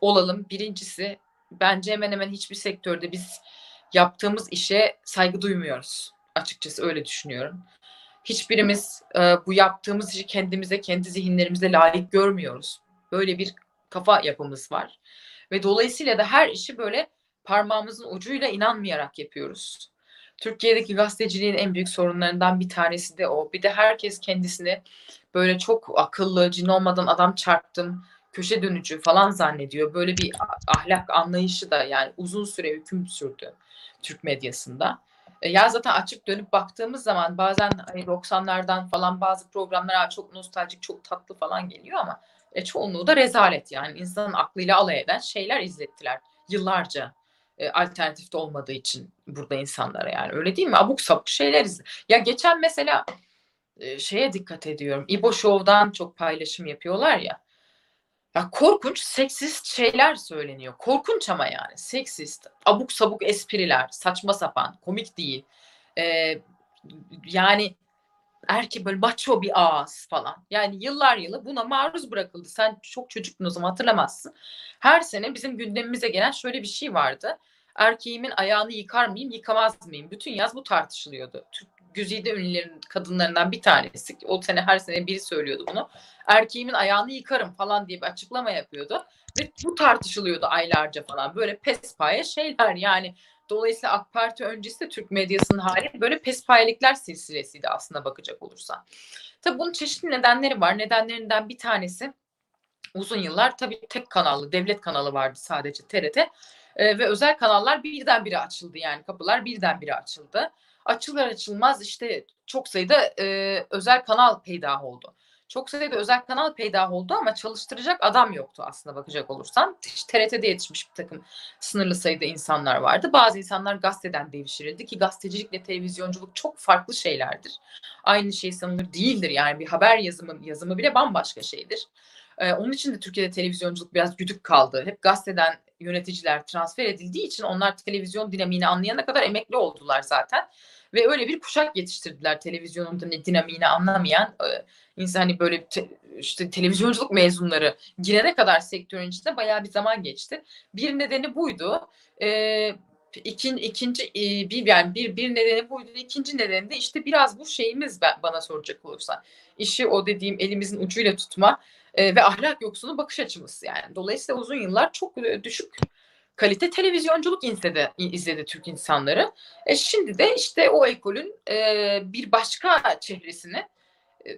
olalım birincisi bence hemen hemen hiçbir sektörde biz yaptığımız işe saygı duymuyoruz. Açıkçası öyle düşünüyorum. Hiçbirimiz e, bu yaptığımız işi kendimize, kendi zihinlerimize layık görmüyoruz. Böyle bir kafa yapımız var. Ve dolayısıyla da her işi böyle parmağımızın ucuyla inanmayarak yapıyoruz. Türkiye'deki gazeteciliğin en büyük sorunlarından bir tanesi de o. Bir de herkes kendisini böyle çok akıllı, cin olmadan adam çarptım, köşe dönücü falan zannediyor. Böyle bir ahlak anlayışı da yani uzun süre hüküm sürdü Türk medyasında. E, Ya zaten açıp dönüp baktığımız zaman bazen hani 90'lardan falan bazı programlar "Aa, çok nostaljik, çok tatlı falan geliyor ama e, çoğunluğu da rezalet yani insanın aklıyla alay eden şeyler izlettiler yıllarca e, alternatif de olmadığı için burada insanlara yani öyle değil mi? Abuk sabuk şeyler izle. Ya geçen mesela e, şeye dikkat ediyorum. İbo Show'dan çok paylaşım yapıyorlar ya. Ya korkunç seksist şeyler söyleniyor. Korkunç ama yani seksist, abuk sabuk espriler, saçma sapan, komik değil. Ee, yani erkek böyle maço bir ağız falan. Yani yıllar yılı buna maruz bırakıldı. Sen çok çocuktun o zaman hatırlamazsın. Her sene bizim gündemimize gelen şöyle bir şey vardı. Erkeğimin ayağını yıkar mıyım, yıkamaz mıyım? Bütün yaz bu tartışılıyordu. Türk güzide ünlülerin kadınlarından bir tanesi. O sene her sene biri söylüyordu bunu. Erkeğimin ayağını yıkarım falan diye bir açıklama yapıyordu. Ve bu tartışılıyordu aylarca falan. Böyle pespaye şeyler yani. Dolayısıyla AK Parti öncesi de Türk medyasının hali böyle pespayelikler silsilesiydi aslında bakacak olursan. Tabii bunun çeşitli nedenleri var. Nedenlerinden bir tanesi uzun yıllar tabii tek kanallı, devlet kanalı vardı sadece TRT. Ee, ve özel kanallar birdenbire açıldı yani kapılar birdenbire açıldı. Açılır açılmaz işte çok sayıda e, özel kanal peydah oldu. Çok sayıda özel kanal peydah oldu ama çalıştıracak adam yoktu aslında bakacak olursan. İşte TRT'de yetişmiş bir takım sınırlı sayıda insanlar vardı. Bazı insanlar gazeteden devşirildi ki gazetecilikle televizyonculuk çok farklı şeylerdir. Aynı şey sanılır değildir yani bir haber yazımı yazımı bile bambaşka şeydir. Ee, onun için de Türkiye'de televizyonculuk biraz güdük kaldı. Hep gazeteden yöneticiler transfer edildiği için onlar televizyon dinamiğini anlayana kadar emekli oldular zaten. Ve öyle bir kuşak yetiştirdiler televizyonun din- dinamiğini anlamayan e, insan hani böyle te- işte televizyonculuk mezunları girene kadar sektörün içinde bayağı bir zaman geçti. Bir nedeni buydu. Ee, ikin, ikinci e, bir yani bir bir nedeni buydu. İkinci nedeni de işte biraz bu şeyimiz ben, bana soracak olursan. İşi o dediğim elimizin ucuyla tutma e, ve ahlak yoksunu bakış açımız yani. Dolayısıyla uzun yıllar çok e, düşük kalite televizyonculuk izledi, izledi Türk insanları. E şimdi de işte o ekolün e, bir başka çehresini e,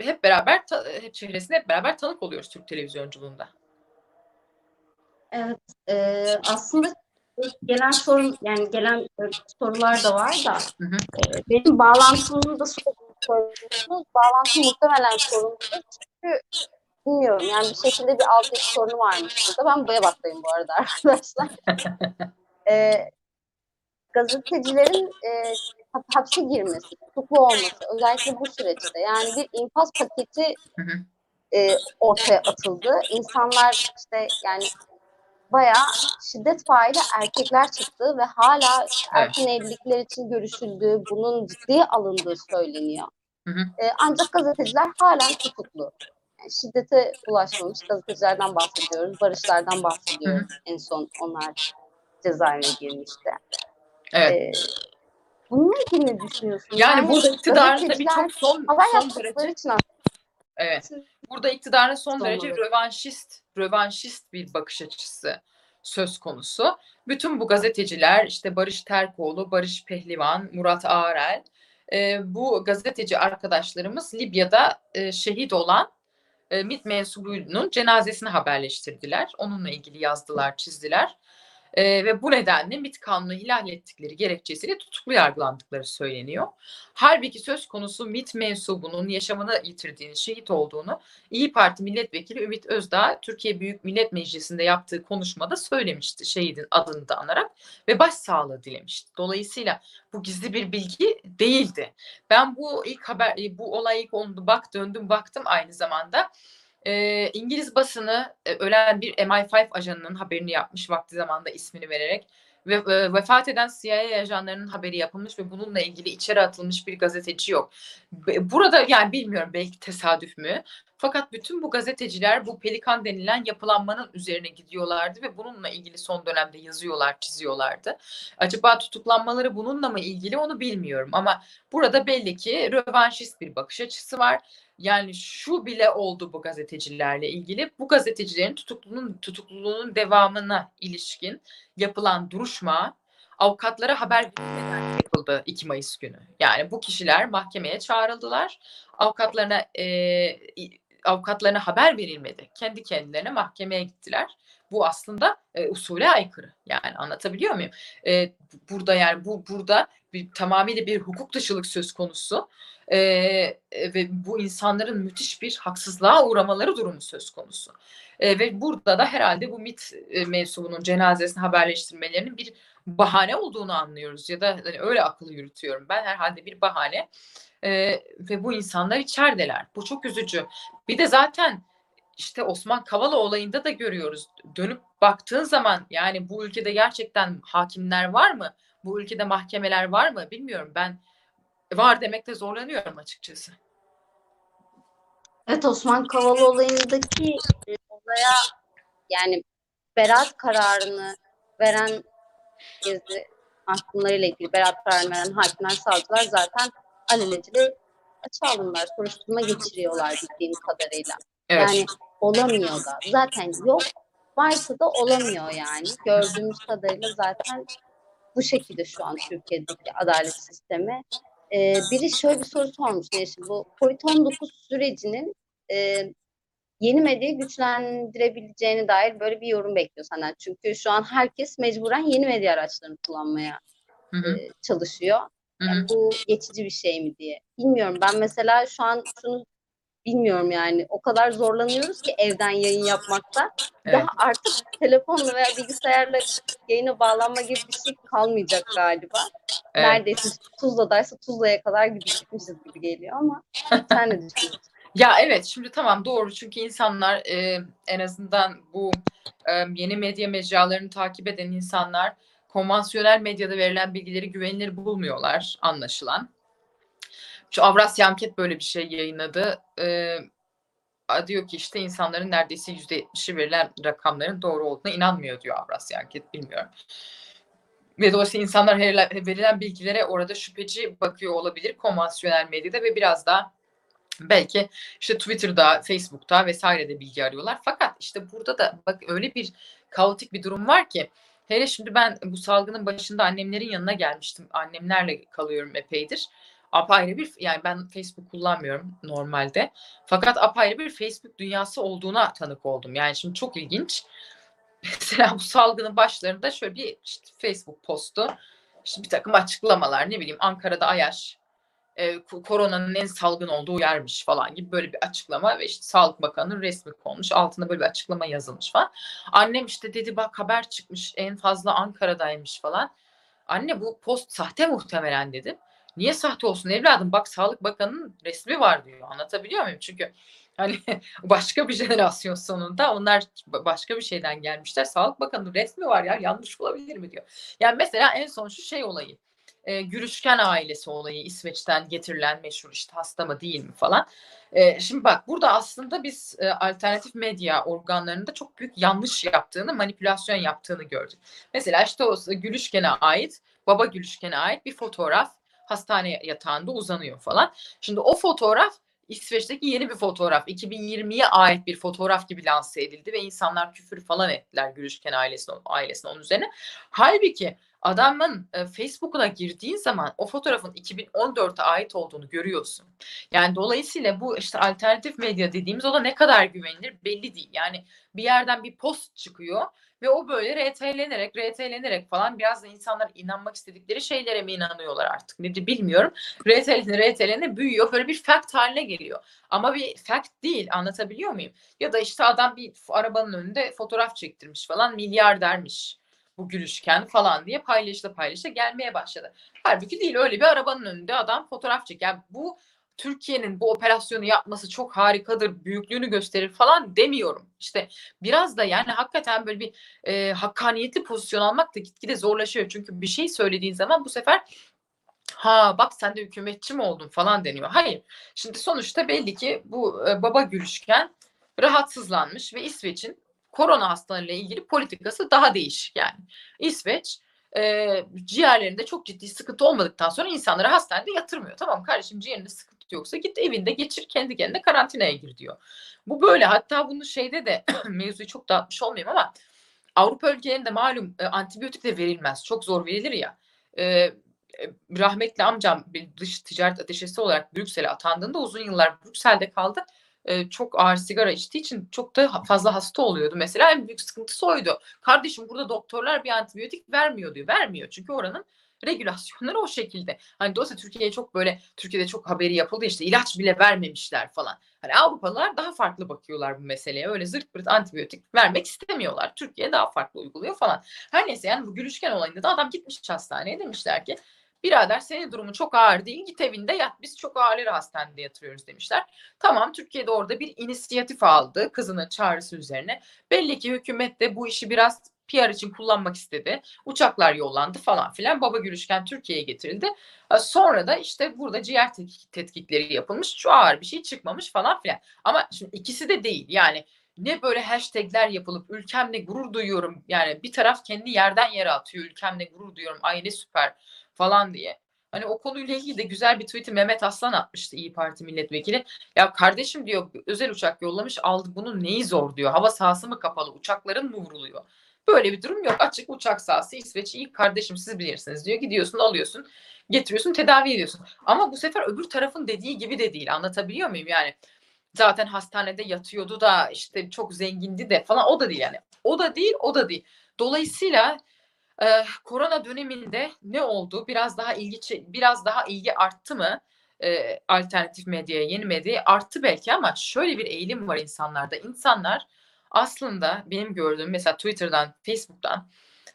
hep beraber ta- hep çehresine hep beraber tanık oluyoruz Türk televizyonculuğunda. Evet, e, aslında gelen sorun yani gelen e, sorular da var da Hı hı. e, benim bağlantımı da söylüyorsunuz. Bağlantı muhtemelen sorunludur. Çünkü bilmiyorum yani bir şekilde bir altyapı sorunu varmış burada. Ben buraya baktayım bu arada arkadaşlar. *laughs* e, gazetecilerin e, hap- hapse girmesi, tutuklu olması özellikle bu süreçte yani bir infaz paketi Hı hı. e, ortaya atıldı. İnsanlar işte yani bayağı şiddet faili erkekler çıktı ve hala erken evlilikler için görüşüldüğü, bunun ciddiye alındığı söyleniyor. Hı hı. E, ancak gazeteciler halen tutuklu. Yani şiddete ulaşmamış gazetecilerden bahsediyoruz, barışlardan bahsediyoruz. En son onlar cezaevine girmişti. Evet. E, Bununla ilgili ne düşünüyorsun? Yani burada iktidarın da gazeteciler birçok son, son derece için evet. Burada iktidarın son Son derece rövanşist, rövanşist bir bakış açısı söz konusu. Bütün bu gazeteciler işte Barış Terkoğlu, Barış Pehlivan, Murat Ağrel e, bu gazeteci arkadaşlarımız Libya'da e, şehit olan e, MİT mensubunun cenazesini haberleştirdiler. Onunla ilgili yazdılar, çizdiler. E, ve bu nedenle MİT kanunu ihlal ettikleri gerekçesiyle tutuklu yargılandıkları söyleniyor. Halbuki söz konusu MİT mensubunun yaşamını yitirdiğini, şehit olduğunu İyi Parti milletvekili Ümit Özdağ Türkiye Büyük Millet Meclisi'nde yaptığı konuşmada söylemişti şehidin adını da anarak ve başsağlığı dilemişti. Dolayısıyla bu gizli bir bilgi değildi. Ben bu ilk haber bu olay ilk oldu bak döndüm baktım aynı zamanda. Ee, İngiliz basını e, ölen bir MI5 ajanının haberini yapmış vakti zamanında ismini vererek ve e, vefat eden CIA ajanlarının haberi yapılmış ve bununla ilgili içeri atılmış bir gazeteci yok. Burada yani bilmiyorum belki tesadüf mü? Fakat bütün bu gazeteciler bu pelikan denilen yapılanmanın üzerine gidiyorlardı ve bununla ilgili son dönemde yazıyorlar, çiziyorlardı. Acaba tutuklanmaları bununla mı ilgili onu bilmiyorum ama burada belli ki rövanşist bir bakış açısı var. Yani şu bile oldu bu gazetecilerle ilgili. Bu gazetecilerin tutukluluğunun, tutukluluğunun devamına ilişkin yapılan duruşma avukatlara haber verilmeden yapıldı 2 Mayıs günü. Yani bu kişiler mahkemeye çağrıldılar. Avukatlarına e, avukatlarına haber verilmedi. Kendi kendilerine mahkemeye gittiler. Bu aslında e, usule aykırı. Yani anlatabiliyor muyum? E, burada yani bu burada bir tamamıyla bir hukuk dışılık söz konusu. E, e, ve bu insanların müthiş bir haksızlığa uğramaları durumu söz konusu. E, ve burada da herhalde bu MIT e, mensubunun cenazesini haberleştirmelerinin bir bahane olduğunu anlıyoruz ya da hani öyle akıl yürütüyorum ben herhalde bir bahane E, ve bu insanlar içerideler. Bu çok üzücü. Bir de zaten işte Osman Kavala olayında da görüyoruz. Dönüp baktığın zaman yani bu ülkede gerçekten hakimler var mı? Bu ülkede mahkemeler var mı? Bilmiyorum. Ben var demekte zorlanıyorum açıkçası. Evet Osman Kavala olayındaki e, olaya yani beraat kararını veren gezi mahkumlarıyla ilgili beraat kararını veren hakimler, savcılar zaten alelacele açığa alınlar, soruşturma geçiriyorlar bildiğim kadarıyla. Evet. Yani olamıyor da. Zaten yok. Varsa da olamıyor yani. Gördüğümüz kadarıyla zaten bu şekilde şu an Türkiye'deki adalet sistemi. Ee, biri şöyle bir soru sormuş. Yani bu COVID-19 sürecinin e, yeni medyayı güçlendirebileceğine dair böyle bir yorum bekliyor senden. Çünkü şu an herkes mecburen yeni medya araçlarını kullanmaya Hı hı, e, çalışıyor. Yani bu geçici bir şey mi diye. Bilmiyorum. Ben mesela şu an şunu bilmiyorum yani. O kadar zorlanıyoruz ki evden yayın yapmakta. Evet. Daha artık telefonla veya bilgisayarla yayına bağlanma gibi bir şey kalmayacak galiba. Evet. Neredeyse Tuzla'daysa Tuzla'ya kadar gidecekmişiz gibi geliyor ama sen ne düşünüyorsun? *laughs* Ya evet şimdi tamam doğru çünkü insanlar e, en azından bu e, yeni medya mecralarını takip eden insanlar konvansiyonel medyada verilen bilgileri güvenilir bulmuyorlar anlaşılan. Şu Avrasya Anket böyle bir şey yayınladı. E, a- diyor ki işte insanların neredeyse %70'i verilen rakamların doğru olduğuna inanmıyor diyor Avrasya Anket bilmiyorum. Ve dolayısıyla insanlar verilen bilgilere orada şüpheci bakıyor olabilir konvansiyonel medyada ve biraz daha belki işte Twitter'da, Facebook'ta vesairede bilgi arıyorlar. Fakat işte burada da bak öyle bir kaotik bir durum var ki hele şimdi ben bu salgının başında annemlerin yanına gelmiştim. Annemlerle kalıyorum epeydir. Apayrı bir yani ben Facebook kullanmıyorum normalde. Fakat apayrı bir Facebook dünyası olduğuna tanık oldum. Yani şimdi çok ilginç. *laughs* Mesela bu salgının başlarında şöyle bir işte Facebook postu. İşte bir takım açıklamalar ne bileyim Ankara'da Ayaş e, ko- koronanın en salgın olduğu yermiş falan gibi böyle bir açıklama ve işte Sağlık Bakanı'nın resmi konmuş. Altında böyle bir açıklama yazılmış falan. Annem işte dedi bak haber çıkmış en fazla Ankara'daymış falan. Anne bu post sahte muhtemelen dedim. Niye sahte olsun evladım? Bak Sağlık Bakanı'nın resmi var diyor. Anlatabiliyor muyum? Çünkü hani *laughs* başka bir jenerasyon sonunda onlar ba- başka bir şeyden gelmişler. Sağlık Bakanı'nın resmi var ya yanlış olabilir mi diyor. Yani mesela en son şu şey olayı e, Gürüşken ailesi olayı İsveç'ten getirilen meşhur işte hasta mı değil mi falan. E, şimdi bak burada aslında biz e, alternatif medya organlarında çok büyük yanlış yaptığını, manipülasyon yaptığını gördük. Mesela işte o Gülüşken'e ait Baba Gülüşken'e ait bir fotoğraf hastane yatağında uzanıyor falan. Şimdi o fotoğraf İsveç'teki yeni bir fotoğraf. 2020'ye ait bir fotoğraf gibi lanse edildi ve insanlar küfür falan ettiler Gülüşken ailesine, ailesine onun üzerine. Halbuki adamın e, Facebook'una girdiğin zaman o fotoğrafın 2014'e ait olduğunu görüyorsun. Yani dolayısıyla bu işte alternatif medya dediğimiz o da ne kadar güvenilir belli değil. Yani bir yerden bir post çıkıyor ve o böyle RT'lenerek, RT'lenerek falan biraz da insanlar inanmak istedikleri şeylere mi inanıyorlar artık nedir bilmiyorum. RT'lene, RT'lene büyüyor böyle bir fact haline geliyor. Ama bir fact değil anlatabiliyor muyum? Ya da işte adam bir arabanın önünde fotoğraf çektirmiş falan milyardermiş bu gülüşken falan diye paylaşla paylaşla gelmeye başladı. Halbuki değil öyle bir arabanın önünde adam fotoğraf çek. Yani bu Türkiye'nin bu operasyonu yapması çok harikadır, büyüklüğünü gösterir falan demiyorum. İşte biraz da yani hakikaten böyle bir e, hakkaniyetli pozisyon almak da gitgide zorlaşıyor. Çünkü bir şey söylediğin zaman bu sefer ha bak sen de hükümetçi mi oldun falan deniyor. Hayır. Şimdi sonuçta belli ki bu e, baba gülüşken rahatsızlanmış ve İsveç'in korona hastalığıyla ilgili politikası daha değişik yani. İsveç e, ciğerlerinde çok ciddi sıkıntı olmadıktan sonra insanları hastanede yatırmıyor. Tamam kardeşim ciğerinde sıkıntı yoksa git evinde geçir kendi kendine karantinaya gir diyor. Bu böyle hatta bunu şeyde de *clears throat* mevzuyu çok dağıtmış olmayayım ama Avrupa ülkelerinde malum e, antibiyotik de verilmez. Çok zor verilir ya. E, rahmetli amcam bir dış ticaret ateşesi olarak Brüksel'e atandığında uzun yıllar Brüksel'de kaldı. Çok ağır sigara içtiği için çok da fazla hasta oluyordu. Mesela en büyük sıkıntısı oydu. Kardeşim burada doktorlar bir antibiyotik vermiyor diyor. Vermiyor çünkü oranın regülasyonları o şekilde. Hani dolayısıyla Türkiye'ye çok böyle Türkiye'de çok haberi yapıldı işte ilaç bile vermemişler falan. Hani Avrupalılar daha farklı bakıyorlar bu meseleye. Öyle zırt pırt antibiyotik vermek istemiyorlar. Türkiye daha farklı uyguluyor falan. Her neyse yani bu gülüşken olayında da adam gitmiş hastaneye demişler ki birader senin durumun çok ağır değil git evinde yat biz çok ağırları hastanede yatırıyoruz demişler. Tamam Türkiye'de orada bir inisiyatif aldı kızının çağrısı üzerine. Belli ki hükümet de bu işi biraz PR için kullanmak istedi. Uçaklar yollandı falan filan. Baba Gülüşken Türkiye'ye getirildi. Sonra da işte burada ciğer tetkikleri yapılmış. Şu ağır bir şey çıkmamış falan filan. Ama şimdi ikisi de değil. Yani ne böyle hashtagler yapılıp ülkemle gurur duyuyorum. Yani bir taraf kendi yerden yere atıyor. Ülkemle gurur duyuyorum. Ay ne süper falan diye. Hani o konuyla ilgili de güzel bir tweet'i Mehmet Aslan atmıştı İyi Parti milletvekili. Ya kardeşim diyor özel uçak yollamış aldı bunun neyi zor diyor. Hava sahası mı kapalı uçakların mı vuruluyor? Böyle bir durum yok. Açık uçak sahası İsveç iyi kardeşim siz bilirsiniz diyor. Gidiyorsun alıyorsun getiriyorsun tedavi ediyorsun. Ama bu sefer öbür tarafın dediği gibi de değil. Anlatabiliyor muyum? Yani zaten hastanede yatıyordu da işte çok zengindi de falan o da değil yani. O da değil o da değil. Dolayısıyla e, korona döneminde ne oldu? Biraz daha ilgi biraz daha ilgi arttı mı? E, alternatif medyaya, yeni medyaya arttı belki ama şöyle bir eğilim var insanlarda. İnsanlar aslında benim gördüğüm mesela Twitter'dan, Facebook'tan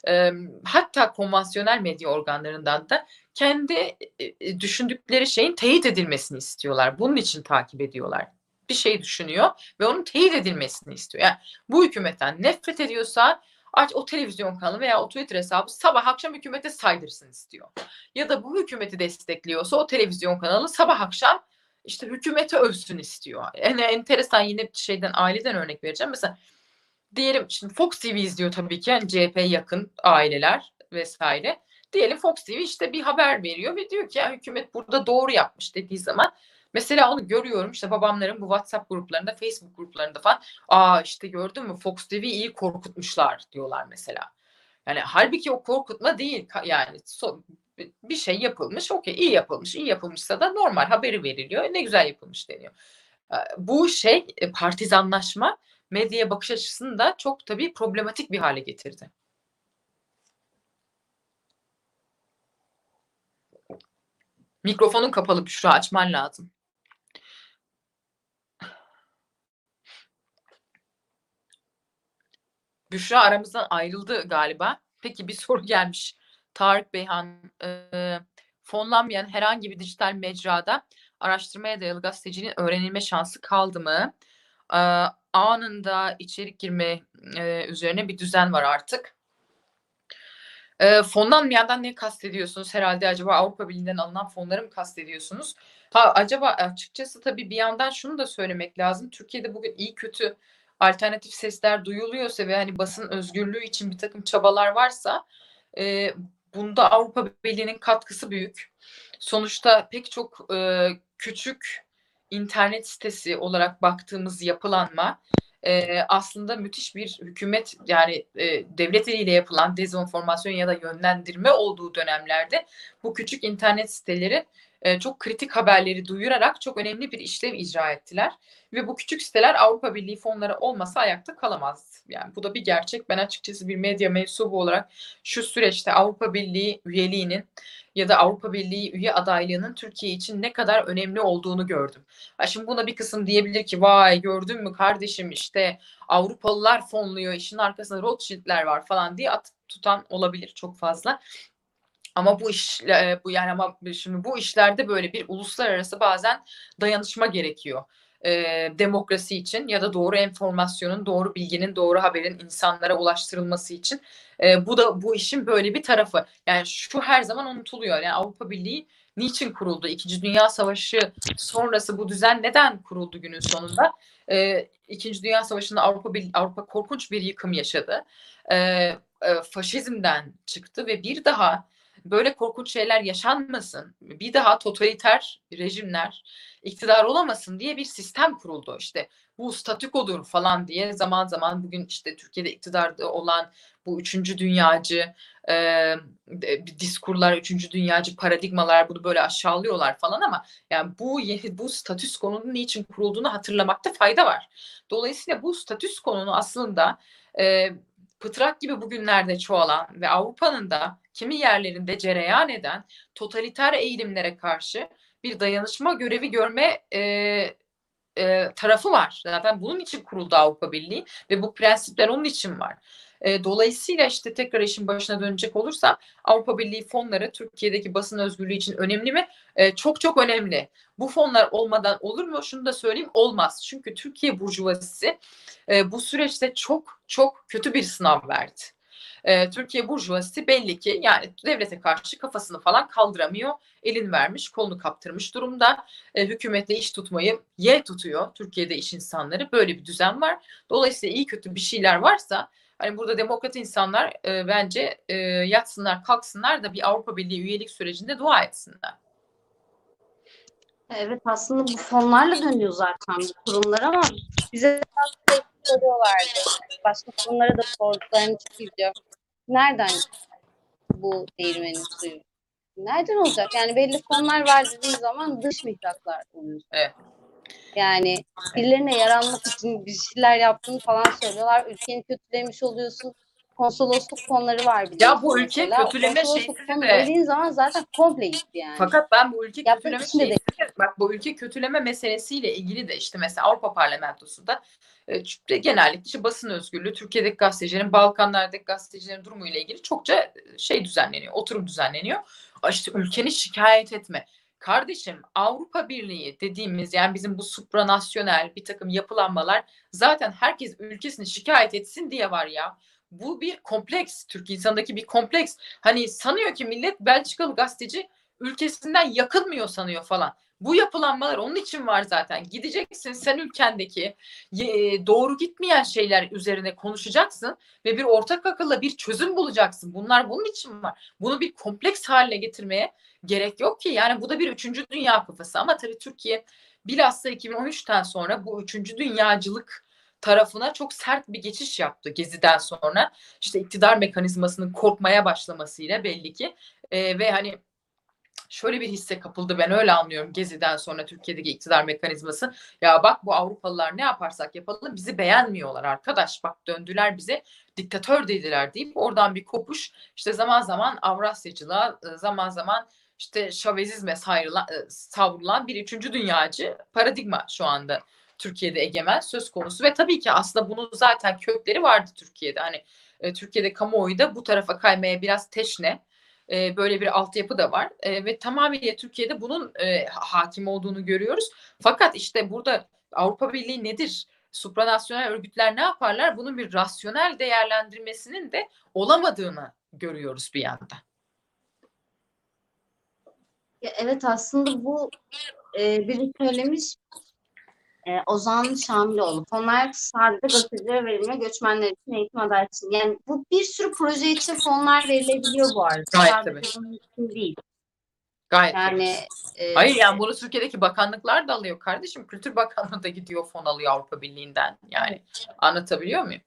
e, hatta konvansiyonel medya organlarından da kendi e, düşündükleri şeyin teyit edilmesini istiyorlar. Bunun için takip ediyorlar. Bir şey düşünüyor ve onun teyit edilmesini istiyor. Yani bu hükümetten nefret ediyorsa aç o televizyon kanalı veya o Twitter hesabı sabah akşam hükümete saydırsın istiyor. Ya da bu hükümeti destekliyorsa o televizyon kanalı sabah akşam işte hükümete övsün istiyor. Yani enteresan yine şeyden aileden örnek vereceğim. Mesela diyelim şimdi Fox TV izliyor tabii ki yani CHP yakın aileler vesaire. Diyelim Fox TV işte bir haber veriyor ve diyor ki ya hükümet burada doğru yapmış dediği zaman Mesela onu görüyorum işte babamların bu WhatsApp gruplarında, Facebook gruplarında falan. Aa işte gördün mü Fox TV iyi korkutmuşlar diyorlar mesela. Yani halbuki o korkutma değil yani so, bir şey yapılmış okey iyi yapılmış iyi yapılmışsa da normal haberi veriliyor ne güzel yapılmış deniyor. Bu şey e, partizanlaşma medyaya bakış açısını da çok tabii problematik bir hale getirdi. Mikrofonun kapalı Büşra açman lazım. Büşra aramızdan ayrıldı galiba. Peki bir soru *laughs* gelmiş. Tarık Beyhan e, fonlanmayan herhangi bir dijital mecrada araştırmaya dayalı gazetecinin öğrenilme şansı kaldı mı? E, anında içerik girme e, üzerine bir düzen var artık. E, fonlanmayandan ne kastediyorsunuz? Herhalde acaba Avrupa Birliği'nden alınan fonları mı kastediyorsunuz? Ha acaba açıkçası tabii bir yandan şunu da söylemek lazım. Türkiye'de bugün iyi kötü alternatif sesler duyuluyorsa ve hani basın özgürlüğü için bir takım çabalar varsa e, bunda Avrupa Birliği'nin katkısı büyük. Sonuçta pek çok e, küçük internet sitesi olarak baktığımız yapılanma e, aslında müthiş bir hükümet yani e, devlet eliyle yapılan dezenformasyon ya da yönlendirme olduğu dönemlerde bu küçük internet siteleri e, çok kritik haberleri duyurarak çok önemli bir işlev icra ettiler. Ve bu küçük siteler Avrupa Birliği fonları olmasa ayakta kalamaz. Yani bu da bir gerçek. Ben açıkçası bir medya mensubu olarak şu süreçte Avrupa Birliği üyeliğinin ya da Avrupa Birliği üye adaylığının Türkiye için ne kadar önemli olduğunu gördüm. Ha şimdi buna bir kısım diyebilir ki vay gördün mü kardeşim işte Avrupalılar fonluyor işin arkasında Rothschild'ler var falan diye atıp tutan olabilir çok fazla. Ama bu iş bu yani ama şimdi bu işlerde böyle bir uluslararası bazen dayanışma gerekiyor. E, demokrasi için ya da doğru enformasyonun, doğru bilginin, doğru haberin insanlara ulaştırılması için. E, bu da bu işin böyle bir tarafı. Yani şu her zaman unutuluyor. Yani Avrupa Birliği niçin kuruldu? İkinci Dünya Savaşı sonrası bu düzen neden kuruldu günün sonunda? E, İkinci Dünya Savaşı'nda Avrupa Avrupa korkunç bir yıkım yaşadı. E, e, faşizmden çıktı ve bir daha böyle korkunç şeyler yaşanmasın, bir daha totaliter rejimler iktidar olamasın diye bir sistem kuruldu. İşte bu statükodur falan diye zaman zaman bugün işte Türkiye'de iktidarda olan bu üçüncü dünyacı e, diskurlar, üçüncü dünyacı paradigmalar bunu böyle aşağılıyorlar falan ama yani bu bu statüs konunun niçin kurulduğunu hatırlamakta fayda var. Dolayısıyla bu statüs konunu aslında e, pıtrak gibi bugünlerde çoğalan ve Avrupa'nın da kimi yerlerinde cereyan eden totaliter eğilimlere karşı bir dayanışma görevi görme e, e, tarafı var. Zaten bunun için kuruldu Avrupa Birliği ve bu prensipler onun için var. E, dolayısıyla işte tekrar işin başına dönecek olursa Avrupa Birliği fonları Türkiye'deki basın özgürlüğü için önemli mi? E, çok çok önemli. Bu fonlar olmadan olur mu? Şunu da söyleyeyim olmaz. Çünkü Türkiye burjuvazisi e, bu süreçte çok çok kötü bir sınav verdi. E, Türkiye burjuvazisi belli ki yani devlete karşı kafasını falan kaldıramıyor. Elin vermiş, kolunu kaptırmış durumda. E, hükümetle iş tutmayı ye tutuyor Türkiye'de iş insanları. Böyle bir düzen var. Dolayısıyla iyi kötü bir şeyler varsa Hani burada demokrat insanlar e, bence e, yatsınlar, kalksınlar da bir Avrupa Birliği üyelik sürecinde dua etsinler. Evet aslında bu fonlarla dönüyor zaten bu kurumlar ama bize soruyorlardı. Başka fonlara da sorduklarını çıkıyor. Nereden bu değirmenin suyu? Nereden olacak? Yani belli fonlar var dediği zaman dış mihraklar oluyor. Evet. Yani birilerine yaranmak için bir şeyler yaptığını falan söylüyorlar. Ülkeni kötülemiş oluyorsun. Konsolosluk fonları var Ya bu ülke mesela. kötüleme şeysi de. Dediğin zaman zaten komple gitti yani. Fakat ben bu ülke Yapmak kötüleme şeysi de. Bak bu ülke kötüleme meselesiyle ilgili de işte mesela Avrupa Parlamentosu'nda e, genellikle işte basın özgürlüğü, Türkiye'deki gazetecilerin, Balkanlardaki gazetecilerin durumuyla ilgili çokça e, şey düzenleniyor, oturum düzenleniyor. İşte ülkeni şikayet etme. Kardeşim Avrupa Birliği dediğimiz yani bizim bu supranasyonel bir takım yapılanmalar zaten herkes ülkesini şikayet etsin diye var ya. Bu bir kompleks. Türk insanındaki bir kompleks. Hani sanıyor ki millet Belçikalı gazeteci ülkesinden yakılmıyor sanıyor falan. Bu yapılanmalar onun için var zaten. Gideceksin sen ülkendeki doğru gitmeyen şeyler üzerine konuşacaksın ve bir ortak akılla bir çözüm bulacaksın. Bunlar bunun için var. Bunu bir kompleks haline getirmeye gerek yok ki. Yani bu da bir üçüncü dünya kafası ama tabii Türkiye bilhassa 2013'ten sonra bu üçüncü dünyacılık tarafına çok sert bir geçiş yaptı Gezi'den sonra. İşte iktidar mekanizmasının korkmaya başlamasıyla belli ki e, ve hani şöyle bir hisse kapıldı ben öyle anlıyorum Gezi'den sonra Türkiye'deki iktidar mekanizması. Ya bak bu Avrupalılar ne yaparsak yapalım bizi beğenmiyorlar arkadaş. Bak döndüler bize diktatör dediler deyip oradan bir kopuş işte zaman zaman Avrasyacılığa zaman zaman işte Şavezizme savrılan, savrulan bir üçüncü dünyacı paradigma şu anda Türkiye'de egemen söz konusu ve tabii ki aslında bunun zaten kökleri vardı Türkiye'de. Hani e, Türkiye'de kamuoyu da bu tarafa kaymaya biraz teşne. E, böyle bir altyapı da var e, ve tamamıyla Türkiye'de bunun e, hakim olduğunu görüyoruz. Fakat işte burada Avrupa Birliği nedir? Supranasyonel örgütler ne yaparlar? Bunun bir rasyonel değerlendirmesinin de olamadığını görüyoruz bir yandan. Ya evet aslında bu e, biri söylemiş e, Ozan Şamiloğlu. Fonlar sadece gazetecilere verilme göçmenler için eğitim aday için. Yani bu bir sürü proje için fonlar verilebiliyor bu arada. Gayet Sadece bunun için değil. Gayet. Yani e, Hayır yani bunu Türkiye'deki bakanlıklar da alıyor kardeşim. Kültür Bakanlığı da gidiyor fon alıyor Avrupa Birliği'nden. Yani anlatabiliyor muyum?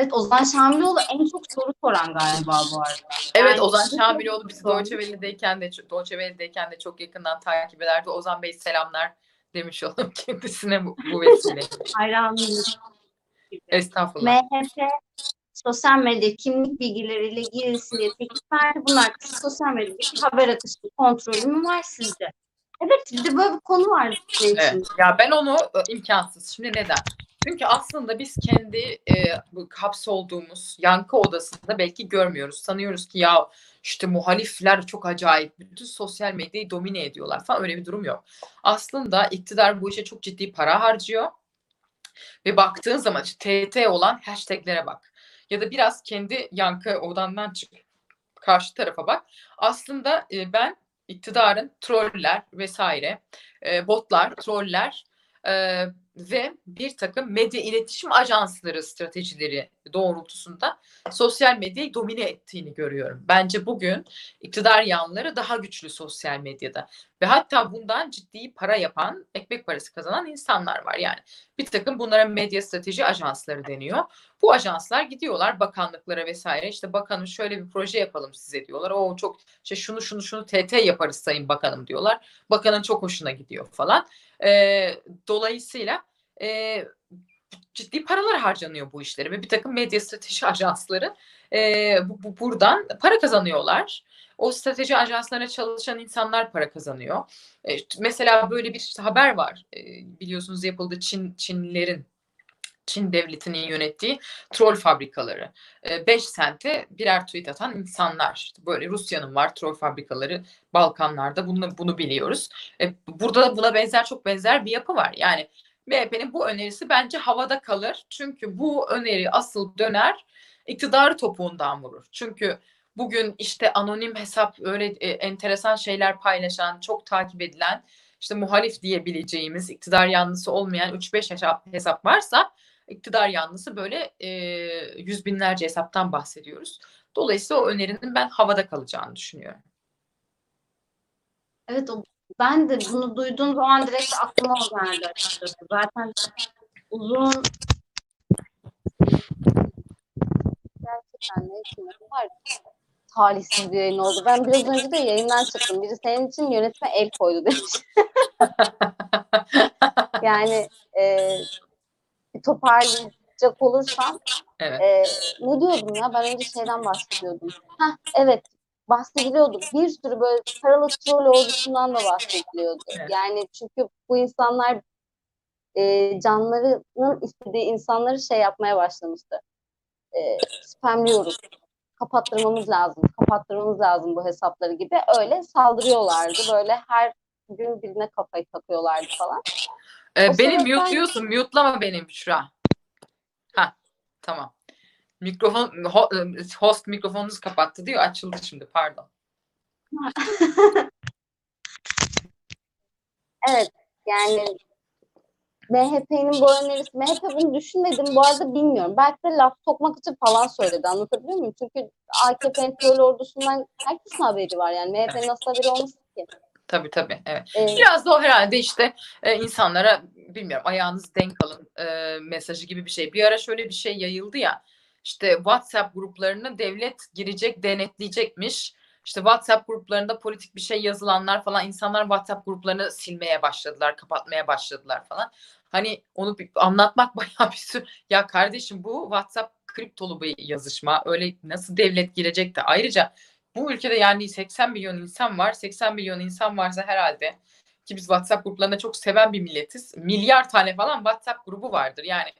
Evet Ozan Şamiloğlu en çok soru soran galiba bu arada. Evet Yani Ozan Şamiloğlu sormuş. Deutsche Welle'deyken de Deutsche Welle'deyken de çok yakından takip ederdi. Ozan Bey selamlar demiş *laughs* olalım kendisine bu, bu vesile. Hayranlıyım. Estağfurullah. MHP sosyal medya kimlik bilgileriyle girilsin diye teklif verdi. Bunlar sosyal medyadaki haber akışı kontrolü mü var sizce? Evet bir de böyle bir konu var. Evet. Ya ben onu e, imkansız. Şimdi neden? Çünkü aslında biz kendi e, bu hapsolduğumuz yankı odasında belki görmüyoruz. Sanıyoruz ki ya işte muhalifler çok acayip. Bütün sosyal medyayı domine ediyorlar falan. Öyle bir durum yok. Aslında iktidar bu işe çok ciddi para harcıyor. Ve baktığın zaman işte TT olan hashtaglere bak. Ya da biraz kendi yankı odandan çık. Karşı tarafa bak. Aslında e, ben iktidarın troller vesaire, e, botlar, troller e, ve bir takım medya iletişim ajansları stratejileri doğrultusunda sosyal medyayı domine ettiğini görüyorum. Bence bugün iktidar yanları daha güçlü sosyal medyada ve hatta bundan ciddi para yapan, ekmek parası kazanan insanlar var. Yani bir takım bunlara medya strateji ajansları deniyor. Bu ajanslar gidiyorlar bakanlıklara vesaire işte bakanım şöyle bir proje yapalım size diyorlar. O çok işte şunu şunu şunu TT yaparız sayın bakanım diyorlar. Bakanın çok hoşuna gidiyor falan. Ee, dolayısıyla e, ciddi paralar harcanıyor bu işlere ve bir takım medya strateji *laughs* ajansları e, bu, bu, buradan para kazanıyorlar. O strateji ajanslarına çalışan insanlar para kazanıyor. E, mesela böyle bir haber var. E, biliyorsunuz yapıldı Çin Çinlilerin Çin devletinin yönettiği troll fabrikaları. 5 sente birer tweet atan insanlar. Böyle Rusya'nın var troll fabrikaları Balkanlarda bunu bunu biliyoruz. E, burada da buna benzer çok benzer bir yapı var. Yani MHP'nin bu önerisi bence havada kalır. Çünkü bu öneri asıl döner iktidarı topuğundan vurur. Çünkü bugün işte anonim hesap öyle e, enteresan şeyler paylaşan, çok takip edilen işte muhalif diyebileceğimiz iktidar yanlısı olmayan 3-5 hesap, hesap varsa iktidar yanlısı böyle e, yüz binlerce hesaptan bahsediyoruz. Dolayısıyla o önerinin ben havada kalacağını düşünüyorum. Evet o, ben de bunu duyduğum zaman direkt aklıma o geldi açıkçası. Zaten uzun gerçekten ne için var talihsiz bir yayın oldu. Ben biraz önce de yayından çıktım. Biri senin için yönetime el koydu demiş. *laughs* yani e, toparlayacak olursam Evet. e, ne diyordum ya? Ben önce şeyden bahsediyordum. Heh, evet bahsediliyordu. Bir sürü böyle paralı troll ordusundan da bahsediliyordu. Evet. Yani çünkü bu insanlar e, canlarının istediği insanları şey yapmaya başlamıştı. E, spamliyoruz. Kapattırmamız lazım. Kapattırmamız lazım bu hesapları gibi. Öyle saldırıyorlardı. Böyle her gün birine kafayı takıyorlardı falan. Ee, O beni mute'luyorsun. Mute'lama beni Büşra. Ha tamam. Mikrofon ho- host mikrofonunuzu kapattı diyor. Açıldı şimdi pardon. *laughs* Evet yani MHP'nin bu önerisi, MHP bunu düşünmedim bu arada bilmiyorum. Belki de laf sokmak için falan söyledi anlatabiliyor muyum? Çünkü AKP'nin troll ordusundan herkesin haberi var yani MHP'nin nasıl haberi olmasın ki? Tabii tabii evet. Ee, Biraz da o herhalde işte e, insanlara bilmiyorum ayağınız denk alın e, mesajı gibi bir şey. Bir ara şöyle bir şey yayıldı ya işte WhatsApp gruplarını devlet girecek denetleyecekmiş. İşte WhatsApp gruplarında politik bir şey yazılanlar falan insanlar WhatsApp gruplarını silmeye başladılar, kapatmaya başladılar falan. Hani onu bir anlatmak *laughs* bayağı bir sürü. Ya kardeşim bu WhatsApp kriptolu bir yazışma. Öyle nasıl devlet girecek de ayrıca bu ülkede yani 80 milyon insan var. 80 milyon insan varsa herhalde ki biz WhatsApp gruplarında çok seven bir milletiz. Milyar tane falan WhatsApp grubu vardır. Yani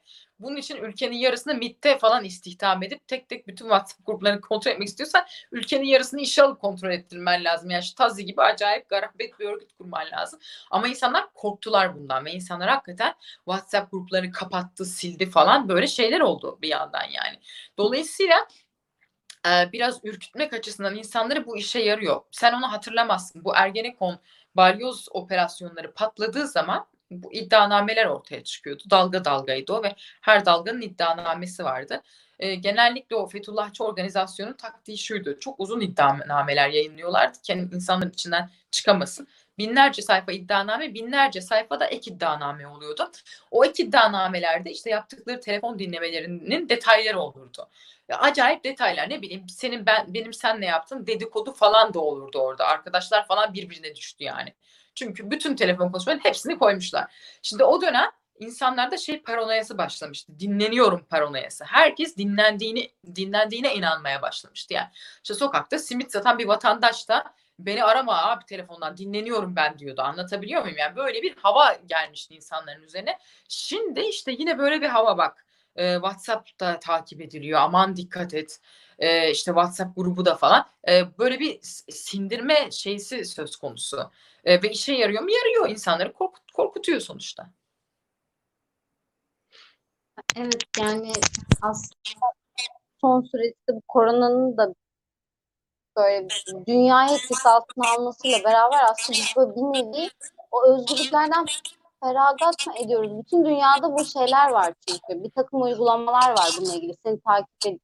bunun için ülkenin yarısını MIT'te falan istihdam edip tek tek bütün WhatsApp gruplarını kontrol etmek istiyorsan ülkenin yarısını işe alıp kontrol ettirmen lazım. Yani şu Tazi gibi acayip garabet bir örgüt kurman lazım. Ama insanlar korktular bundan ve insanlar hakikaten WhatsApp gruplarını kapattı, sildi falan böyle şeyler oldu bir yandan yani. Dolayısıyla e, biraz ürkütmek açısından insanları bu işe yarıyor. Sen onu hatırlamazsın. Bu Ergenekon balyoz operasyonları patladığı zaman bu iddianameler ortaya çıkıyordu. Dalga dalgaydı o ve her dalganın iddianamesi vardı. E, genellikle o Fethullahçı organizasyonun taktiği şuydu. Çok uzun iddianameler yayınlıyorlardı ki hani insanların içinden çıkamasın. Binlerce sayfa iddianame, binlerce sayfa da ek iddianame oluyordu. O ek iddianamelerde işte yaptıkları telefon dinlemelerinin detayları olurdu. Ya acayip detaylar ne bileyim senin ben benim senle yaptığım dedikodu falan da olurdu orada. Arkadaşlar falan birbirine düştü yani. Çünkü bütün telefon konuşmaların hepsini koymuşlar. Şimdi o dönem insanlarda şey paranoyası başlamıştı. Dinleniyorum paranoyası. Herkes dinlendiğini dinlendiğine inanmaya başlamıştı yani. İşte sokakta simit satan bir vatandaş da beni arama abi telefondan dinleniyorum ben diyordu. Anlatabiliyor muyum? Yani böyle bir hava gelmişti insanların üzerine. Şimdi işte yine böyle bir hava bak. Ee, WhatsApp'ta takip ediliyor. Aman dikkat et. Ee, işte WhatsApp grubu da falan. Ee, böyle bir sindirme şeysi söz konusu. Ee, ve işe yarıyor mu? Yarıyor. İnsanları korkut, korkutuyor sonuçta. Evet yani aslında son süreçte bu koronanın da böyle dünyayı etkisi altına almasıyla beraber aslında biz böyle bir nevi o özgürlüklerden feragat mı ediyoruz? Bütün dünyada bu şeyler var çünkü. Bir takım uygulamalar var bununla ilgili. Seni takip ed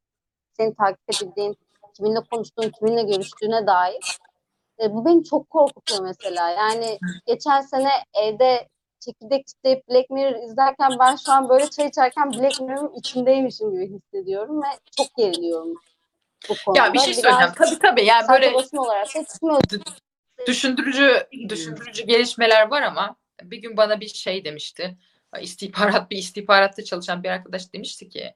seni takip edildiğin, kiminle konuştuğun, kiminle görüştüğüne dair. E, bu beni çok korkutuyor mesela. Yani geçen sene evde çekirdek çitleyip Black Mirror izlerken ben şu an böyle çay içerken Black Mirror'ın içindeymişim gibi hissediyorum ve çok geriliyorum bu konuda. Ya bir şey söyleyeceğim. Tabii tabii. Yani böyle olarak düşündürücü düşündürücü gelişmeler var ama bir gün bana bir şey demişti. İstihbarat bir istihbaratta çalışan bir arkadaş demişti ki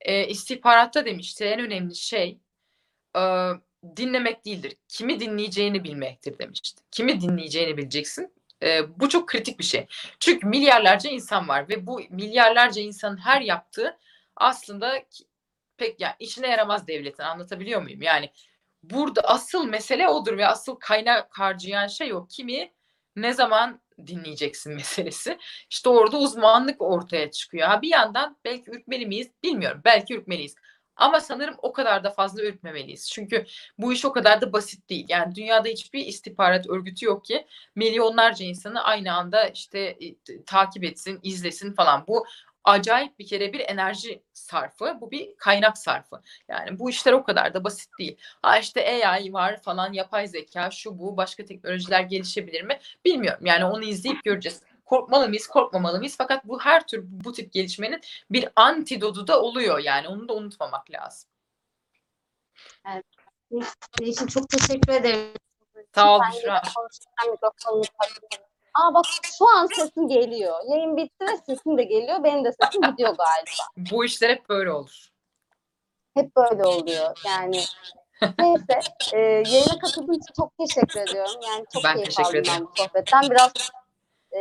e, istihbaratta demişti en önemli şey e, dinlemek değildir. Kimi dinleyeceğini bilmektir demişti. Kimi dinleyeceğini bileceksin. E, bu çok kritik bir şey. Çünkü milyarlarca insan var ve bu milyarlarca insanın her yaptığı aslında pek yani işine yaramaz devletin anlatabiliyor muyum? Yani burada asıl mesele odur ve asıl kaynak harcayan şey o. Kimi ne zaman dinleyeceksin meselesi. İşte orada uzmanlık ortaya çıkıyor. Ha bir yandan belki ürkmeli miyiz? Bilmiyorum. Belki ürkmeliyiz. Ama sanırım o kadar da fazla ürkmemeliyiz. Çünkü bu iş o kadar da basit değil. Yani dünyada hiçbir istihbarat örgütü yok ki milyonlarca insanı aynı anda işte takip etsin, izlesin falan. Bu acayip bir kere bir enerji sarfı. Bu bir kaynak sarfı. Yani bu işler o kadar da basit değil. Ha işte AI var falan, yapay zeka, şu bu, başka teknolojiler gelişebilir mi? Bilmiyorum. Yani onu izleyip göreceğiz. Korkmalı mıyız, korkmamalı mıyız? Fakat bu her tür bu tip gelişmenin bir antidodu da oluyor. Yani onu da unutmamak lazım. Evet. için çok teşekkür ederim. Sağ ol Büşra. Aa bak şu an sesim geliyor. Yayın bitti ve sesim de geliyor. Benim de sesim gidiyor galiba. Bu işler hep böyle olur. Hep böyle oluyor. Yani neyse. E, yayına katıldığın için çok teşekkür ediyorum. Yani çok ben keyif teşekkür aldım ederim. ben bu sohbetten. Biraz e,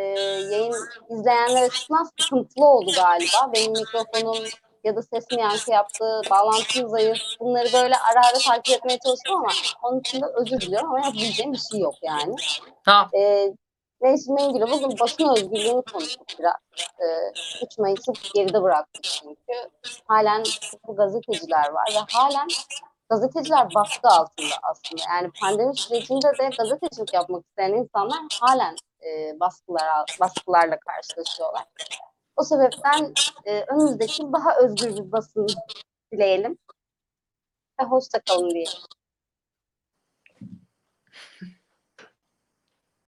yayın izleyenler açısından sıkıntılı oldu galiba. Benim mikrofonum ya da sesim yankı yaptığı, bağlantım zayıf. Bunları böyle ara ara takip etmeye çalıştım ama onun için de özür diliyorum ama yapabileceğim bir şey yok yani. Ha. E, Neyse ilgili bugün basın özgürlüğünü konuştuk biraz. Ee, 3 Mayıs'ı geride bıraktık çünkü. Halen bu gazeteciler var ve halen gazeteciler baskı altında aslında. Yani pandemi sürecinde de gazetecilik yapmak isteyen insanlar halen e, baskılar, baskılarla karşılaşıyorlar. O sebepten e, önümüzdeki daha özgür bir basın dileyelim. Ve hoşça kalın diyelim.